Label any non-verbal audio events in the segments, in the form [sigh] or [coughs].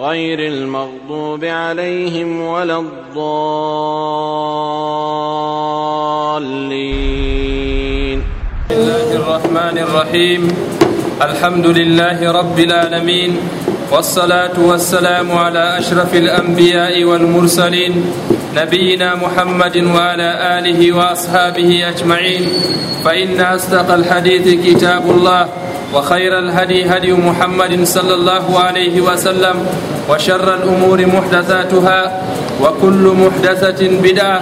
غير المغضوب عليهم ولا الضالين بسم الله الرحمن الرحيم الحمد لله رب العالمين والصلاة والسلام على أشرف الأنبياء والمرسلين نبينا محمد وعلى آله وأصحابه أجمعين فإن أصدق الحديث كتاب الله وخير الهدي هدي محمد صلى الله عليه وسلم وشر الأمور محدثاتها وكل محدثة بدعة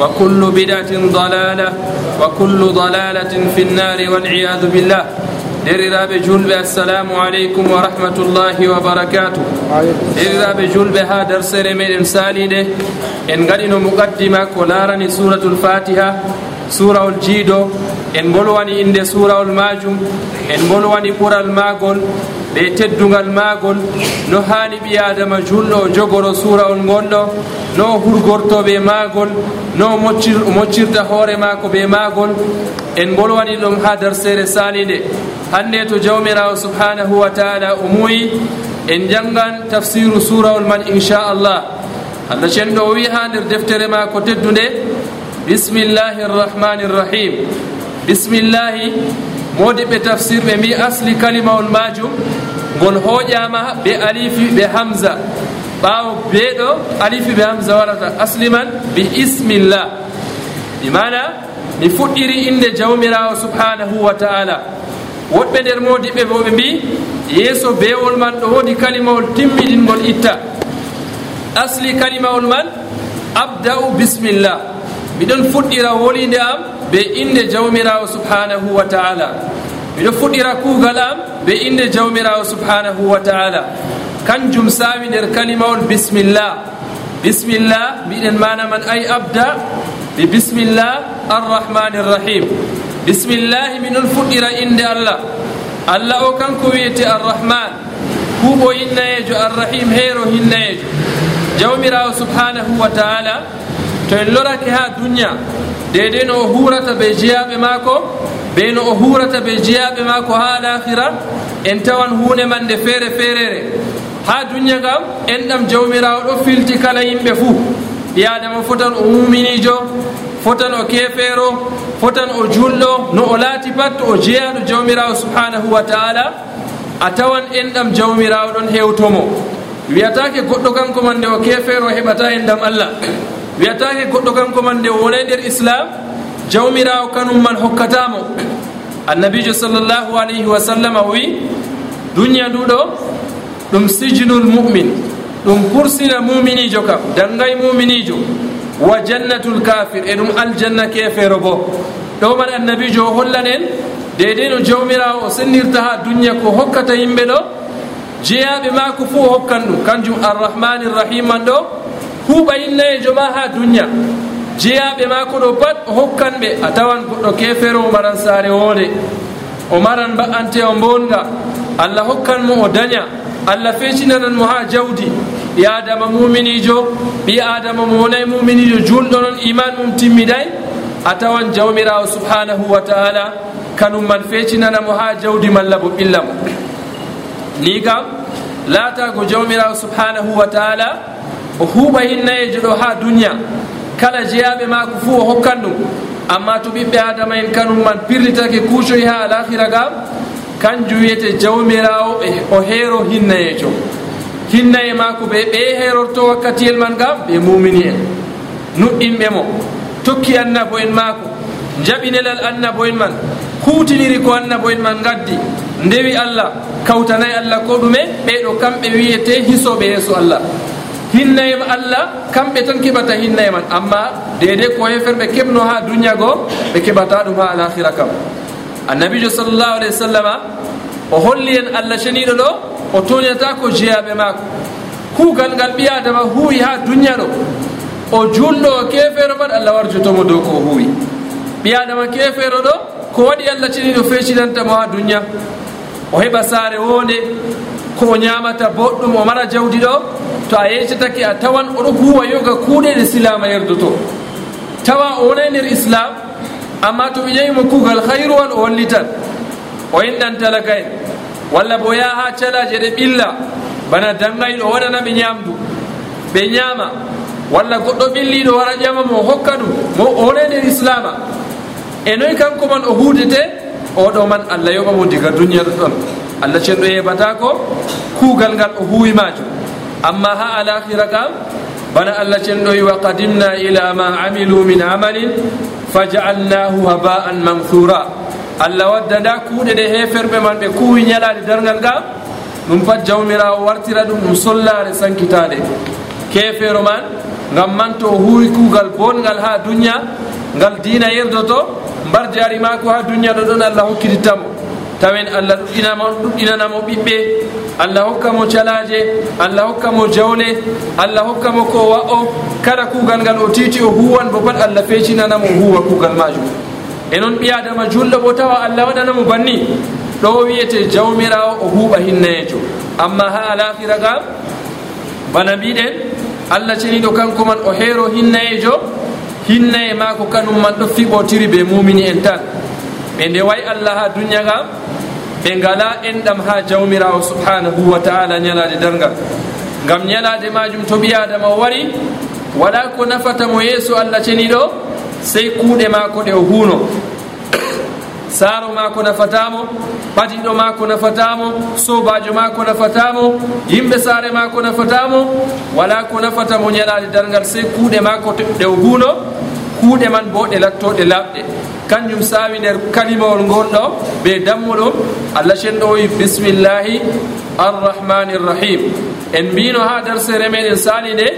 وكل بدعة ضلالة وكل ضلالة في النار والعياذ بالله deriraɓe julɓe assalamu aleykum wa rahmatullahi wa barakatu deriraɓe julɓe ha darsere meɗen saliɗe. En gaɗino muqaddima ko larani suratul fatiha. surawol jiiɗo en bolwani inde surawol majum en bolwani ɓural magol ɓe teddugal magol no hani ɓi adama julɗo jogoro surawol gonɗo no hurgortoɓe magol no moccirta hoore mako ɓe magol en bolwani ɗum ha darsere salide hande to jawmirawo subhanahu wa taala o muyi en jangan tafsiru surawol man inchallah allah. Cenɗo o wi ha nder deftere ma ko teddude bismi llahi rrahmani rrahim bismillahi modi ɓe tafsir ɓe mbi asli kalimawol majum. Ngol hoƴama ɓe alifi ɓe hamsa ɓawo beeɗo alifi ɓe hamsa warata asli man bi ismillah. Ɗi mana mi fuɗɗiri inde jawmirawo subhanahu wa taala. Woɗɓe nder modiɓɓe bo ɓe mbi yeeso bewol man ɗo woodi kalimawol timmiɗingol itta. Asli kalimawol man abda'u bisimillah miɗon fuɗɗira wolide am be inde jawmirawo subhanahu wa taala. Miɗo fuɗɗira kuugal am be inde jawmirawo subhanahu wa taala. Kanjum saawi nder kalimawol bisimillah bismillah mbiɗen manaman ay abda ɓe bismillah arrahmani irrahim bismillahi miɗon fuɗɗira inde allah. Allah o kanko wiyete arrahman. Kuuɓo hinnayejo arrahim heero hinnayejo jawmirawo subhanahu wa taala to en lorake ha duniya dede no o hurata ɓe jeyaɓe maako ɓe no o hurata ɓe jeyaɓe maako ha lahira en tawan hunde man nde feere feerere. Ha duniya ngam en ɗam jawmirawo ɗo filti kala yimɓe fuu. Ɓi adama fotan o muminijo fotan o kefeero fotan o julɗo no o laati pat to o jeyaɗo jawmirawo subhanahu wa taala a tawan en ɗam jawmirawo ɗon hewtomo. Wiyatake goɗɗo kanko man nde o kefeero o heɓata en ɗam allah. wiyatake goɗɗo kanko man nde wonay nder islam jawmirawo kanum man hokkatamo annabijo sallllahu alayhi wa sallam o wi duniya nduɗo ɗum sijnul mumin ɗum kursina muminijo kam dangay muminijo wa jannatul kafir e ɗum aljanna kefeero bo. Ɗo man annabijo o hollanen en no jawmirawo o sennirta ha duniya ko hokkata yimɓe ɗo jeeyaɓe mako fo o hokkan ɗum. Kanjum arrahmani rrahim man ɗo huuɓa innayejo ma ha duniya jeyaɓe maako ɗo pat o hokkan ɓe a tawan goɗɗo kefere o maran saare hoore. O maran mba'ante o mbonga allah hokkan mo o daña allah fecinanan mo ha jawdi. Ɓi adama muminijo ɓi adama mo wonay muminijo julɗo noon iman mum timmiɗay a tawan jawmirawo subhanahu wa taala kanum man fecinana mo ha jawdi malla bo ɓilla mo. Ni kam laatago jawmirawo subhanahu wa taala o huuɓa hinnayeji ɗo ha duniya. Kala jeyaɓe maako fuu o hokkan ɗum. Amma to ɓiɓɓe adama en kanum man pirlitake kuucoyi ha alahira gam kanjum wiyete jawmirawo e o heero hinnayejo hinnaye maako ɓe ɓe heerorto wakkatiyel man gam ɓe mumini en. Nuɗɗinɓe mo tokki annabo en maako jaɓinelal annabo en man hutiniri ko annabo en man gaddi ndewi allah kawtanayi allah ko ɗume ɓeɗo kamɓe wiyete hisoɓe yeeso allah. hinnayema allah kamɓe tan keɓata hinnaye man. Amma dede ko heferɓe keɓno ha duniya goo ɓe keɓata ɗum ha alahira kam. Annabijo sallllahu alayhi wa sallama o holli en allah ceniɗo ɗo o toñata ko jeyaɓe maako. Kuugal ngal ɓi adama huwi ha duniya ɗo. O julɗo o kefeero pat allah warjotomo dow ko o huwi ɓi adama kefeero ɗo ko waɗi allah ceniɗo fecinantamo ha duniya o heɓa saare wonde ko o ñamata boɗɗum o mara jawdi ɗo to a yecatake a tawan oɗo huwa yoga kuuɗe ɗe silama yerdoto. Tawa o wonay nder islam amma to ɓe ƴewimo kuugal hayru on o wallitan o yenɗan talaka en walla bo yaha ha calaje ɗe ɓilla. Bana dangayɗo waɗanaɓe ñamdu ɓe ñaama walla goɗɗo ɓilliɗo wara ƴama mo hokka ɗum. Mo o wonay nder islama. E noy kanko man o huudete oɗo man allah yoɓamo diga duniya ɗo ɗon. Allah cen ɗo yeɓata ko kuugal ngal o huwi majum amma ha alahira kam bana allah cen ɗo yiwa qadimna ila ma amilu min amalin fajaalnahu haba'an manthura allah wadda nda kuuɗe ɗe heferɓe man ɓe kuwi ñalade dargal ngam ɗum pat jawmirawo wartira ɗum ɗum sollare sankitade kefero man ngam man to o huwi kuugal bongal ha duniya ngal dina yerdoto mbar jaari mako ha duniya ɗo ɗon allah hokkitittamo tawen allah ɗuɗɗinamo ɗuɗɗinanamo ɓiɓɓe allah hokka mo calaje allah hokka mo jawle allah hokka mo ko wa o kala kugal ngal o titi o huwan bo pat allah fecinanamo huwa kugal majum e noon ɓiyadama julɗo bo tawa allah waɗanamo banni. Ɗo wiyete jawmirawo o huuɓa hinnayejo amma ha alakira gam bana mbiɗen allah ceniɗo kanko man o heero hinnayejo hinna e ma kanum man ɗo fiɓotiri ɓe mumini en tan. Ɓe nde way allah ha duniya gam ɓe ngala enɗam ha jawmirawo subhanahu wa taala ñalade dargal ngam ñalade majum to ɓi adama wari wala ko nafata mo yeeso allah ceniɗo sey kuuɗe mako ɗe o huuno. saaro mako nafatamo ɓatiɗo mako nafatamo sobajo mako nafatamo yimɓe saare mako nafatamo wala ko nafata mo ñalade dargal sey kuuɗe mako ɗe o buuno kuuɗe man bo ɗe lattoɗe laɓɗe kanjum sawi nder kalimawol gonɗo ɓe dammuɗum allah cenɗo wi bisimillahi arrahmani irrahim en mbino ha darsere meɗen sali nde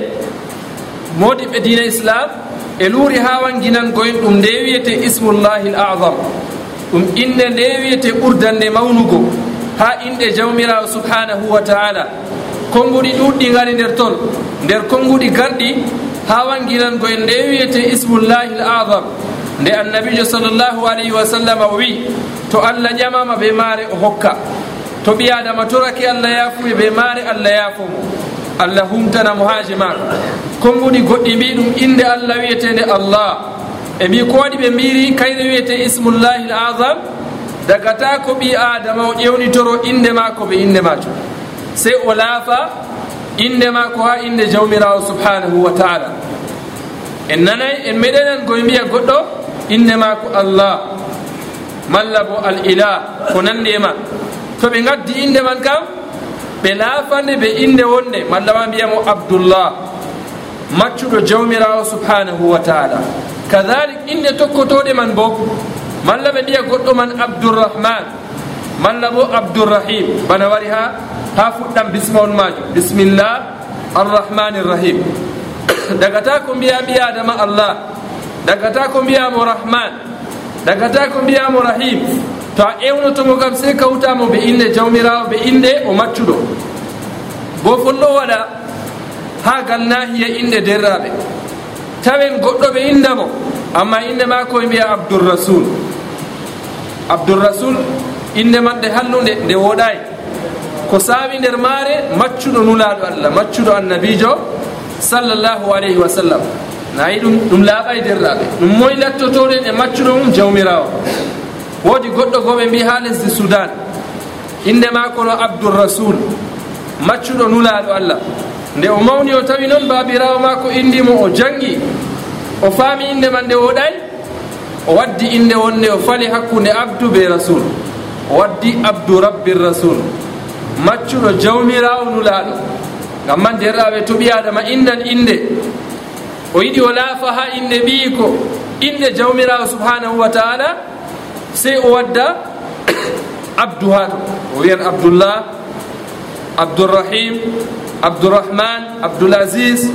modiɓe dina islam e luuri ha wanginan goyen ɗum nde wiyete ismullahi l azam ɗum inde nde wiyete ɓurdande mawnugo ha inde jawmirawo subhanahu wa taala. Konnguɗi ɗuɗɗi gari nder toon nder konnguɗi garɗi ha wangirango en nde wiyete ismullahi l azam nde annabijo sallllahu alayhi wa sallam o wi to allah ƴamama be maare o hokka. To ɓiyadama torake allah yaafuɓe be maare allah yaafomo. Allah humtanamo haaji haaje konnguɗi goɗɗi mbi ɗum inde allah wiyetende allah. e mbi koɗi ɓe mbiri kayre wiyete ismullahi l azam daga ta ko ɓi adama o ƴewnitoro indema ko ɓe indema to sey o laafa indema ko ha inde jawmirawo subhanahu wa taala. En nanay en meɗenan koye mbiya goɗɗo indema ko allah malla bo al ilah ko nandi e ma. To ɓe gaddi inde man kam ɓe laafande ɓe inde wonde malla ma mbiyamo abdoullah maccuɗo jawmirawo subhanahu wa taala. kadalik inde tokkotoɗe man bo malla ɓe mbiya goɗɗo man abdourrahman malla bo abdourrahim bana wari ha ha fuɗɗam bismawol majum bisimillah arrahmani rrahim [coughs] dagata ko mbiya mbi adama allah dagata ko mbiyamo rahman dagata ko mbiyamo rahim. To a ewnotomo kam sey kawtamo ɓe inde jawmirawo ɓe inde o maccuɗo. Bo fonɗo waɗa ha galnahiya inde derraɓe tawen goɗɗo ɓe inda mo. Amma inde ma koye mbiya abdourrasul abdourrasul inde maɓɓe hallude nde woɗay ko saawi nder maare maccuɗo nulaɗo allah maccuɗo annabijo sallllahu alayhi wa sallam. Nayi ɗum ɗum laaɓay derɗaɓe ɗum moy lattotoɗen e maccuɗo mum jawmirawo. Woodi goɗɗo goɓe mbi ha lesdi soudan inde ma kono abdourrasul maccuɗo nulaɗo allah. nde o mawni o tawi noon baabirawo maako indimo o jangi o faami inde man nde woɗay o waddi inde wonde o fali hakkunde abdu be rasul o waddi abdu rabbi rasul. Maccuɗo jawmirawo nulaɗo ngam man derɗaɓe to ɓi adama indan inde o yiɗi o laafa ha inde ɓiyi ko inde jawmirawo subhanahu wa taala sey o wadda [coughs] abdu ha to o wiyan abdoullah abdourrahim abdourahman abdoul asis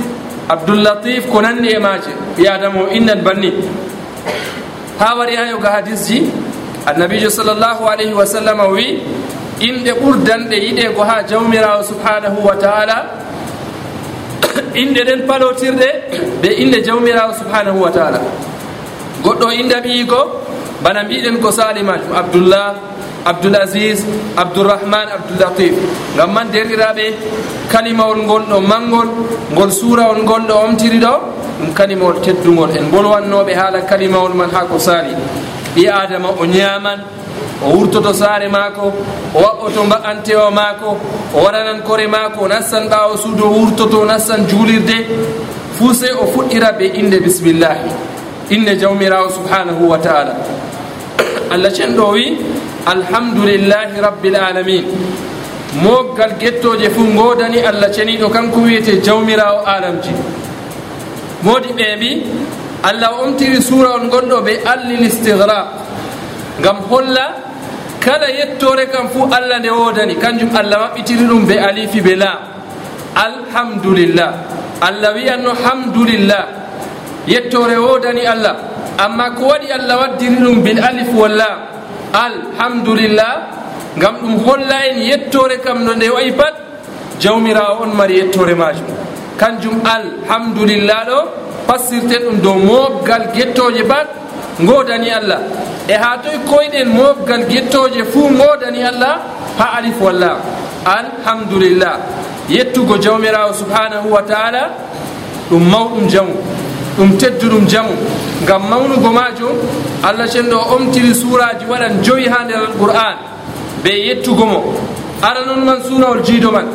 abdoulatif ko nandi e maje ɓi o innan banni. Ha wari ha yoga hadis ji annabijo sallllahu alayhi wa sallam o wi inɗe ɓurdanɗe yiɗe ko ha jawmirawo subhanahu wa taala [clears throat] inɗe ɗen palotirɗe ɓe inɗe jawmirawo subhanahu wa taala. Goɗɗo o inɗam yiiko bana mbiɗen ko salimajum abdoullah abdoul asis abdourahmane abdoulatif gam man derɗiraɓe kalimawol ngol ɗo manngol ngol suurawol ɗo omtiri ɗo ɗum kalimawol teddugol en. Bolwannoɓe haala kalimawol man ha ko saali. Ɓi adama o ñaman o wurtoto saare maako o waɓɓoto mba'antewo maako o waɗanan kore maako o nastan ɓaawo suudu o wurtoto o nastan juulirde. Fuu sey o fuɗɗira be inde bisimillahi inde jawmirawo subhanahu wa taala. [coughs] Allah cenɗo wi alhamdulillahi rabbil alamin. Moggal gettoje fuu godani allah ceniɗo kanko wiyete jawmirawo alamji. Modi ɓe mbi allah o omtiri sura on gonɗo ɓe allil istigraq gam holla kala yettore kam fuu allah nde wodani. Kanjum allah maɓɓitiri ɗum ɓe alifi ɓe la. Alhamdulillah. Allah wiyanno hamdulillah. Yettore wodani allah. Amma ko waɗi allah waddiri ɗum bil alif wallam alhamdulillah ngam ɗum holla en yettore kam no nde wayi pat jawmirawo on mari yettore majum. Kanjum alhamdulillah ɗo passirten ɗum dow mofgal gettoje pat godani allah. E ha toye koyɗen mofgal gettoje fuu godani allah ha alif walla. Alhamdulillah. Yettugo jawmirawo subhanahu wa taala ɗum mawɗum jamu ɗum tedduɗum jamu. ngam mawnugo majum allah cenɗo omtiri suraji waɗan joyi ha nder alqur'an ɓe yettugo mo. Ara noon man surawol jiido man.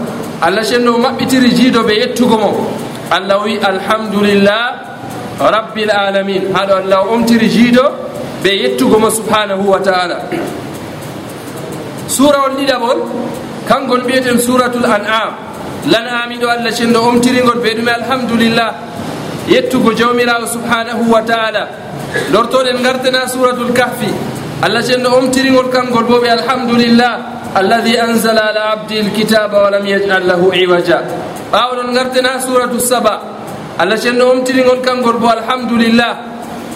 Allah cenɗo maɓɓitiri jiido ɓe yettugo mo. Allah wi alhamdulillah rabbil alamin haɗo allah omtiri jiido ɓe yettugo mo subhanahu wa taala surawol ɗiɗaɓol kangol mbiyeten suratul an'am lan'ami ɗo allah cenɗo omtirigol ɓe ɗume alhamdulillah yettugo jawmirawo subhanahu wa taala. Lortoɗen gartana suratul kahfi. Allah cenno omtirigol kangol bo ɓe alhamdulillah. Alladi ansala ala abdi lkitaba walam yajal lahu iwaja. Ɓawɗon gartana suratu saba. Allah cenno omtirigol kangol bo alhamdulillah.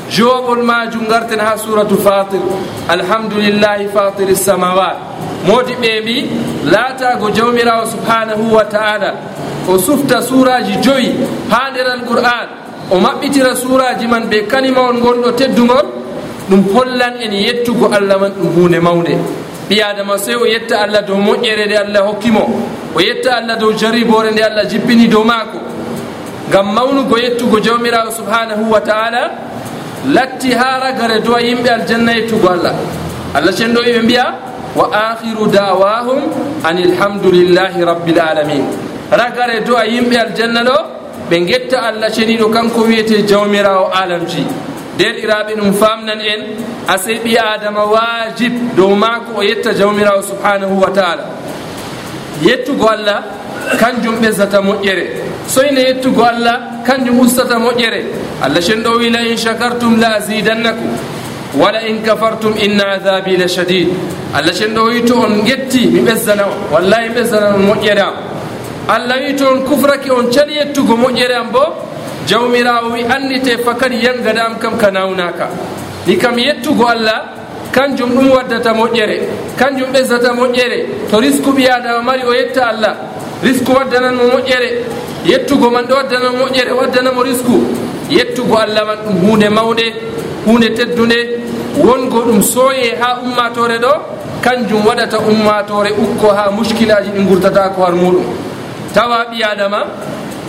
Joɓol majum garten ha suratu fatir. Alhamdulillahi fatiri samawat. Modi ɓe mbi laatago jawmirawo subhanahu wa taala. o sufta suraji joyi ha nder alqur'an o maɓɓitira suraji man be kanimawol gonɗo teddugol ɗum hollan en yettugo allah man ɗum hunde mawde ɓi adama sey o yetta allah dow moƴƴere nde allah hokkimo o yetta allah dow jaribore nde allah jippini dow maako. Ngam mawnugo yettugo jawmirawo subhanahu wa taala latti ha ragare dowa yimɓe aljanna yettugo allah. Allah cenɗo ɓe mbiya wa akhiru dawahum an ilhamdulillahi rabbil alamin ragare do a yimɓe aljanna ɗo ɓe getta allah ceniɗo kanko wiyete jawmirawo alamji. Derɗiraɓe ɗum famnan en asey ɓi adama wajib dow mako o yetta jawmirawo subhanahu wa taala. Yettugo allah kanjum ɓesdata moƴƴere. Soyne yettugo allah kanjum ustata moƴƴere. Allah cen ɗo wi la in chakartum la azidannakum wala in kafartum inna adabi la shadid. Allah cen ɗo wi to on getti mi ɓesdana on wallahi ɓesdana on moƴƴere am. allah wi to on kufraki on cali yettugo moƴƴere am bo jawmirawo wi annite fa kadi yangada am kam ka nawnaka. Ni kam yettugo allah kanjum ɗum waddata moƴƴere kanjum ɓesdata moƴƴere. To risque ɓi adama mari o yetta allah risque waddananmo moƴƴere. Yettugo man ɗo waddanamo moƴƴere waddanamo risque yettugo allah man ɗum hunde mawde hunde teddude wongo ɗum sooye ha ummatore ɗo kanjum waɗata ummatore ukko ha muskilaji ɗi gurtata ko har muɗum. tawa ɓi adama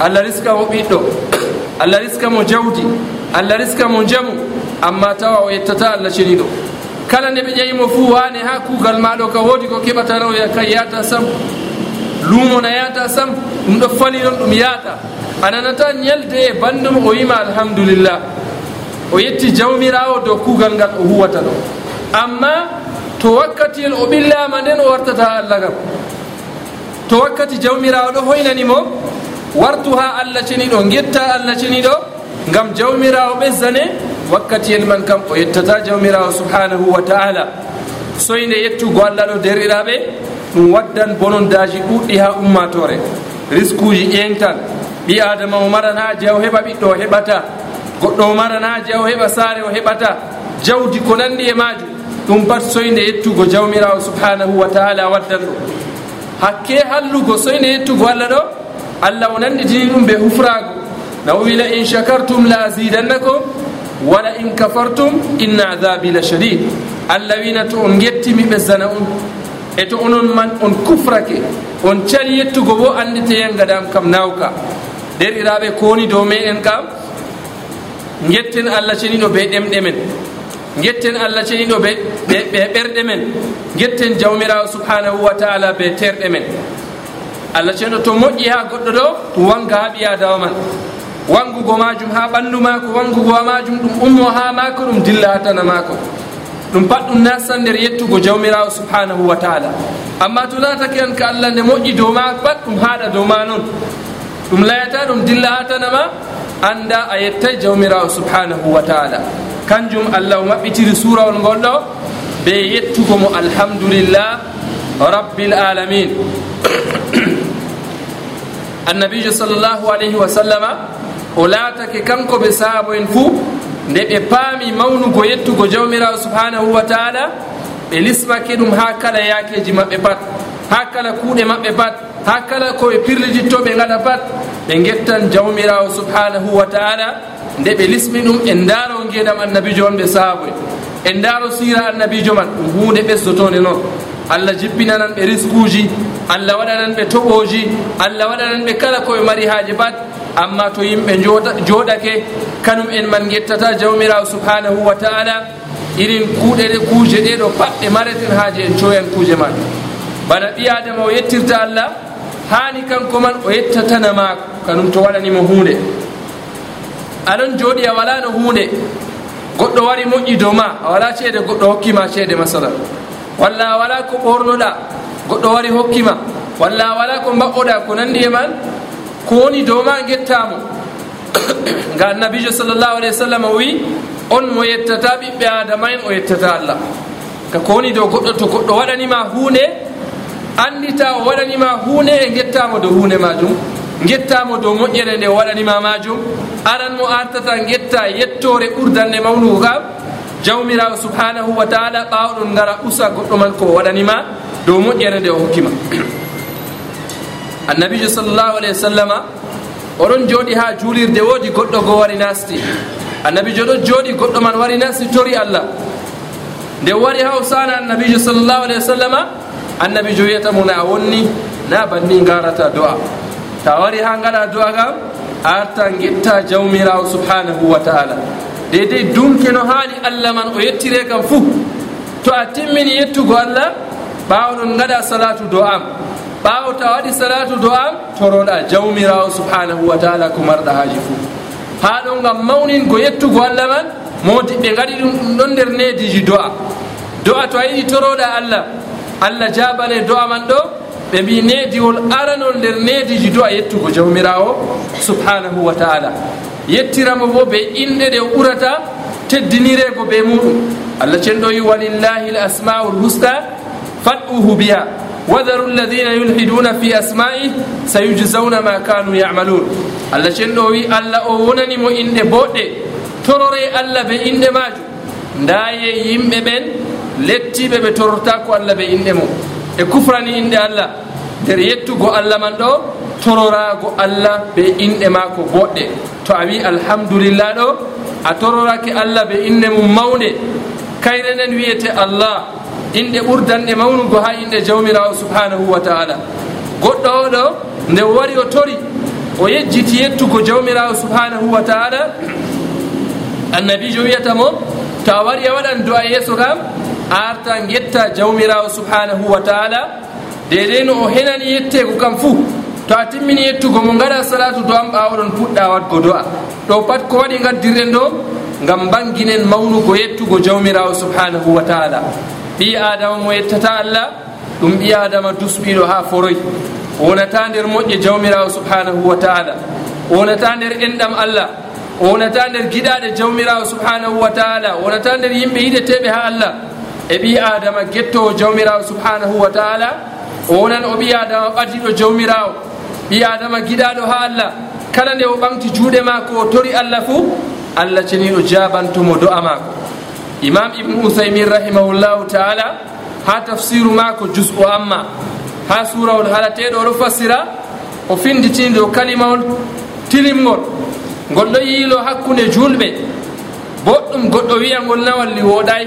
allah riska mo ɓiɗɗo [coughs] allah riska mo jawdi allah riska mo jamu amma tawa o yettata allah ceniɗo kala nde ɓe ƴeyimo fuu wane ha kuugal maɗo ka woodi ko keɓatano raw ka yata sam. Luumo na yata sam ɗum ɗo fali ɗon ɗum yaata. A nanata ñalde e bandum o wima alhamdulillah. O yetti jawmirawo dow kuugal ngal o huwata ɗo. Amma to wakkatiyel o ɓillama nden o wartata allah kam to wakkati jawmirawo ɗo hoynanimo wartu ha allah ceniɗo getta allah ceniɗo gam jawmirawo ɓesdane wakkatiyel man kam o yettata jawmirawo subhanahu wa taala. Soyde yettugo allah ɗo derɗiraɓe ɗum waddan bonondaji ɗuɗɗi ha ummatore. Risque uji ƴentan ɓi adama o maran haji o heɓa ɓiɗɗo o heɓata. Goɗɗo o maran haji o heɓa saare o heɓata. Jawdi ko nandi e majum ɗum pat soyde yettugo jawmirawo subhanahu wa taala waddan ɗum hakke hallugo soyne yettugo allah ɗo? Allah o nannditini ɗum ɓe hufrago nawo wila in chakartum la zidannakum wala in kafartum inna adabi la shadid. Allah wina to on gettimi ɓesdana on e to onon man on kufrake on cali yettugo bo annditeyen gadam kam nawka. Derɗiraɓe kowoni dow meɗen kam getten allah ceniɗo be ɗemɗe men getten allah ceniɗo ɓe ɓe ɓerɗe men. Getten jawmirawo subhanahu wa taala be terɗe men. Allah ceniɗo to moƴƴi ha goɗɗo ɗo wanga ha ɓiyadawa man. Wangugo majum ha ɓandu mako wangugo ha majum ɗum ummo ha mako ɗum dilla ha tana mako ɗum pat ɗum nastan nder yettugo jawmirawo subhanahu wa taala. Amma to latake an ka allah nde moƴƴi dow ma pat ɗum haɗa dow ma noon ɗum layata ɗum dilla ha tanama anda a yettay jawmirawo subhanahu wa taala. Kanjum allah o maɓɓitiri surawol ngol ɗo ɓe yettugo mo alhamdulillah rabbil alamin. [clears throat] Annabijo sallllahu alayhi wa sallama o laatake kanko ɓe saabo en fuu nde ɓe paami mawnugo yettugo jawmirawo subhanahu wa taala ɓe lismake ɗum ha kala yaakeji maɓɓe pat ha kala kuuɗe maɓɓe pat ha kala koɓe pirlititto ɓe gaɗa pat ɓe gettan jawmirawo subhanahu wa taala nde ɓe lismi ɗum en ndaaro ngeedam annabijo on ɓe saaboe en ndaaro sira annabijo man ɗum hunde ɓesdotode noon. Allah jippinanan ɓe risquji allah waɗanan ɓe toɓoji allah waɗanan ɓe kala koɓe mari haaji pat. Amma to yimɓe jooɗake kanum en man gettata jawmirawo subhanahu wa taala irin kuuɗe ɗe kuuje ɗeɗo pat ɓe mareten haaji en coyan kuuje man. Bana ɓi adama o yettirta allah hani kanko man o yettatana maako kanum to waɗanimo hunde aɗon jooɗi a walano hunde goɗɗo wari moƴƴi dow ma a wala ceede goɗɗo hokkima ceede masalan walla a wala ko ɓornoɗa goɗɗo wari hokkima walla a wala ko mbaɓɓoɗa ko nandi e man ko woni dow ma gettamo [coughs] nga annabijo sallllahu alayhi wa sallam o wi on mo yettata ɓiɓɓe adama en o yettata allah. Ka ko woni dow goɗɗo to goɗɗo waɗanima hunde andita o waɗanima hunde e guettamo dow hunde majum. Guettamo dow moƴƴere nde waɗanima majum. Aran mo artata guetta yettore ɓurdande mawnugo kam. Jawmirawo subhanahu wa taala ɓawɗon gara usa goɗɗo man ko waɗanima dow moƴƴere nde o hokkima. Annabijo sallllahu alayhi wa sallama oɗon jooɗi ha juulirde woodi goɗɗo go wari nasti annabijo ɗo jooɗi goɗɗo man wari nasti tori allah. Nde wari ha o sana annabijo sallllahu alayhi wa sallama annabijo wiyata mum a wonni na banni garata do'a ta wari ha gaɗa do'a gam arta guitta jawmirawo subhanahu wa taala. Deydey dumke no haali allah man o yettire kam fuu to a timmini yettugo allah ɓawo non gaɗa salatu do am ɓawo ta waɗi salatu do am toroɗa jawmirawo subhanahu wa taala ko marɗa haaji fuu ha ɗo gam mawningo yettugo allah man modi ɓe gaɗi ɗum ɗon nder nediji do'a do'a to a yiɗi toroɗa allah. allah jabane do'a man ɗo ɓe mbi nediwol aranol nder nediji do'a yettugo jawmira o subhanahu wa taala. Yettiramo bo be inɗe ɗe ɓurata teddinirego be muɗum. Allah cenɗo yi walillahi l asmaul husna fad'uhu biha. Wadaru lladina yulhiduna fi asma'i sayujzauna ma kanu yamalun allah cenɗo wi allah o wonanimo inɗe boɗɗe torore allah be inɗe majum ndaye yimɓe ɓen lettiɓe ɓe torrota ko allah ɓe inɗe mo. E kufrani inɗe allah. Nder yettugo allah man ɗo tororago allah ɓe inɗe maako boɗɗe. To a wi alhamdulillah ɗo a tororake allah ɓe inɗe mum mawde kayre nden wiyete allah. Inɗe ɓurdanɗe mawnugo ha inɗe jawmirawo subhanahu wa taala. Goɗɗo oɗo nde wari o tori o yejjiti yettugo jawmirawo subhanahu wa taala. Annabijo wiyata mo to a wari a waɗan do a yeeso kam arta getta jawmirawo subhanahu wa taala. Dedei no o henani yettego kam fuu to a timmini yettugo mo gaɗa salatu do am ɓawaɗon puɗɗa wadgo do'a. Ɗo pat ko waɗi gaddirɗen ɗo gam bangguinen mawnugo yettugo jawmirawo subhanahu wa taala. Ɓi adama mo yettata allah ɗum ɓi adama dusɓiɗo ha foroy. Wonata nder moƴƴe jawmirawo subhanahu wa taala. Wonata nder enɗam allah. Wonata nder giɗaɗe jawmirawo subhanahu wa taala. Wonata nder yimɓe yiɗeteɓe ha allah. e ɓi adama guettowo jawmirawo subhanahu wa taala o wonan o ɓi adama ɓadiɗo jawmirawo. Ɓi adama giɗaɗo ha allah. Kala nde o ɓamti juuɗe mako o tori allah fuu allah ceniɗo jabantumo do'a mako imam ibnu usaymin rahimahullahu taala ha tafsiru mako jus o amma. Ha surawol halateɗo oɗo fassira o finditinde o kalimawol tilimgol. Ngol ɗo yiilo hakkunde julɓe boɗɗum goɗɗo wiya ngol nawalli woɗay.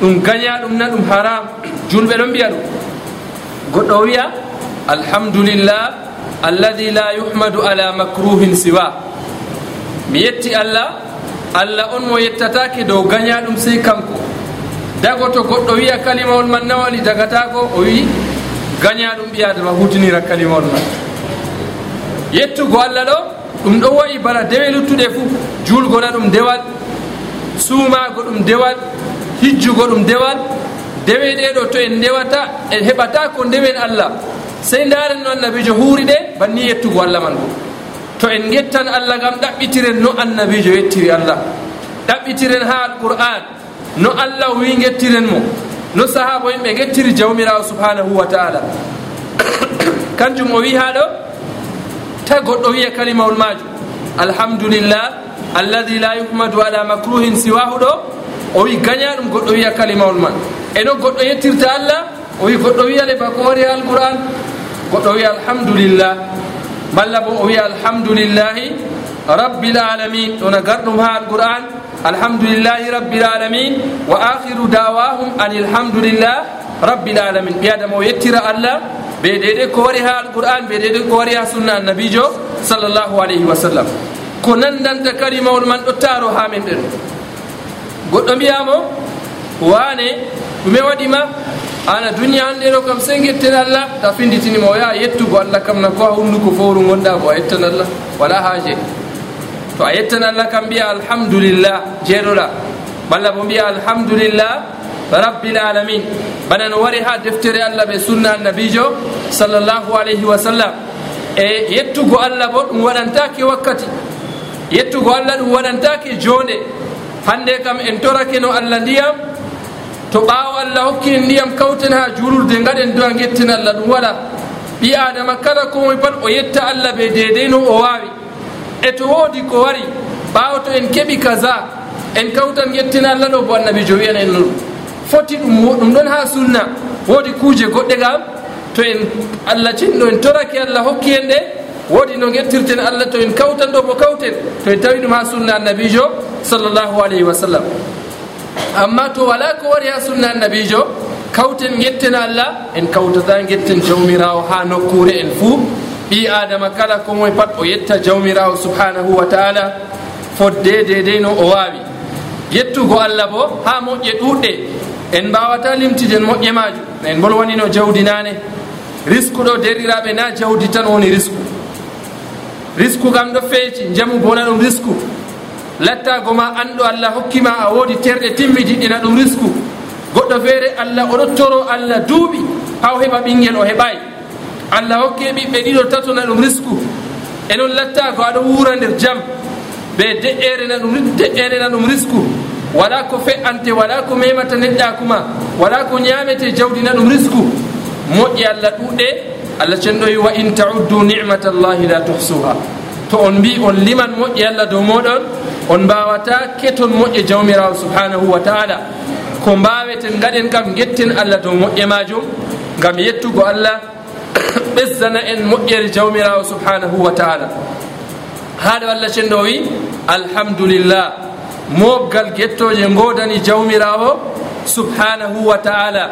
ɗum gaña ɗum na ɗum haram. Julɓe ɗon mbiya ɗum. Goɗɗo o wiya alhamdulillah alladi la yuhmadu ala macruhin siwa. Mi yetti allah allah on mo yettatake dow gaña ɗum sey kanko. Dago to goɗɗo wiya kalimawol man nawali dagatako o wi gaña ɗum ɓiyadama hutinira kalimawol man. Yettugo allah ɗo ɗum ɗo wayi bana dewe luttuɗe fuu julgona ɗum dewal suumago ɗum dewal hijjugo ɗum dewal dewe ɗeɗo to en ndewata en heɓata ko ndewen allah. Sey ndaren no annabijo huuri ɗe banni yettugo allah man bo. To en gettan allah gam ɗaɓɓitiren no annabijo yettiri allah. Ɗaɓɓitiren ha alqur'an no allah wi gettiren mo. No sahaba yimɓe gettiri jawmirawo subhanahu wa taala. [coughs] Kanjum o wi ha ɗo ta goɗɗo wiya kalimawol majum alhamdulillah alladi la yuhmadu ala macruhin siwahu ɗo o wi gaña ɗum goɗɗo wiya kalimawol man. E no goɗɗo yettirta allah o wi goɗɗo wiyale ba ko wari alquran goɗɗo wiya alhamdulillah. Malla bo o wiya alhamdulillahi rabbil alamin. Ɗona garɗum ha alquran alhamdulillahi rabbil alamin. Wa akhiru dawahum an ilhamdulillah rabbil alamin. Ɓi adama o yettira allah ɓe ɗeɗe ko wari ha alquran ɓe ɗeɗe ko wari ha sunna annabijo sallllahu alayhi wa sallam. Ko nandanta kalimawol man ɗo taaro ha men ɓeɗo goɗɗo mbiyamo wane ɗume waɗima ana duniya hande ɗo kam sey guetten allah ta finditinima o yaha yettugo allah kam na ko a hunduko fowru gonɗa ko a yettan allah wala haje to a yettan allah kam mbiya alhamdulillah jeeɗoɗa. Walla bo mbiya alhamdulillah rabbil alamin. Bana no wari ha deftere allah ɓe sunna annabijo sallllahu alayhi wa sallam. E yettugo allah bo ɗum waɗantake wakkati. Yettugo allah ɗum waɗantake jonde. hande kam en torake no allah ndiyam to ɓaawo allah hokki en ndiyam kawten ha juulurde gaɗen dowa gettin allah ɗum waɗa. Ɓi adama kala komoe pat o yetta allah ɓe dedey no o wawi. E to woodi ko wari ɓaawo to en keɓi kaza en kawtan yettina allah ɗo bo annabijo wiyan en no ɗum. Foti ɗum ɗum ɗon ha sunna. Woodi kuuje goɗɗe gam to en allah cinɗo en torake allah hokki en ɗe woodi no gettirten allah to en kawtan ɗo mo kawten to en tawi ɗum ha sunna annabijo sallllahu alayhi wa sallam. Amma to wala ko wari ha sunna annabijo kawten getten allah en kawtata getten jawmirawo ha nokkure en fuu. Ɓi adama kala komoye pat o yetta jawmirawo subhanahu wa taala fodde dedei no o wawi yettugo allah bo ha moƴƴe ɗuɗɗe en mbawata limtiden moƴƴe majum en bolwanino jawdi nane risque ɗo deriraɓe na jawdi tan woni risque risque kam ɗo feeci jamu bona ɗum risque lattago ma anɗo allah hokkima a woodi terɗe timmitiɗɗina ɗum risque goɗɗo feere allah oɗo toro allah duuɓi ha o heɓa ɓinguel o heɓayi allah hokke ɓiɓɓe ɗiɗo tatona ɗum risque e noon lattago aɗo wuura nder jam ɓe de'ere na ɗum de'ere na ɗum risque wala ko fe'ante wala ko memata neɗɗakuma wala ko ñamete jawdi na ɗum risque moƴƴi allah ɗuɗɗe allah cenɗoyi wa in tauddu nicmata llahi la tuhsuha. To on mbi on liman moƴƴe allah dow moɗon on mbawata keton moƴƴe jawmirawo subhanahu wa taala ko mbaweten gaɗen kam getten allah dow moƴƴe majum gam yettugo allah [coughs] ɓesdana en moƴƴere jawmirawo subhanahu wa taala haɗo allah cenɗo wi alhamdulillah mobgal gettoje godani jawmirawo subhanahu wa taala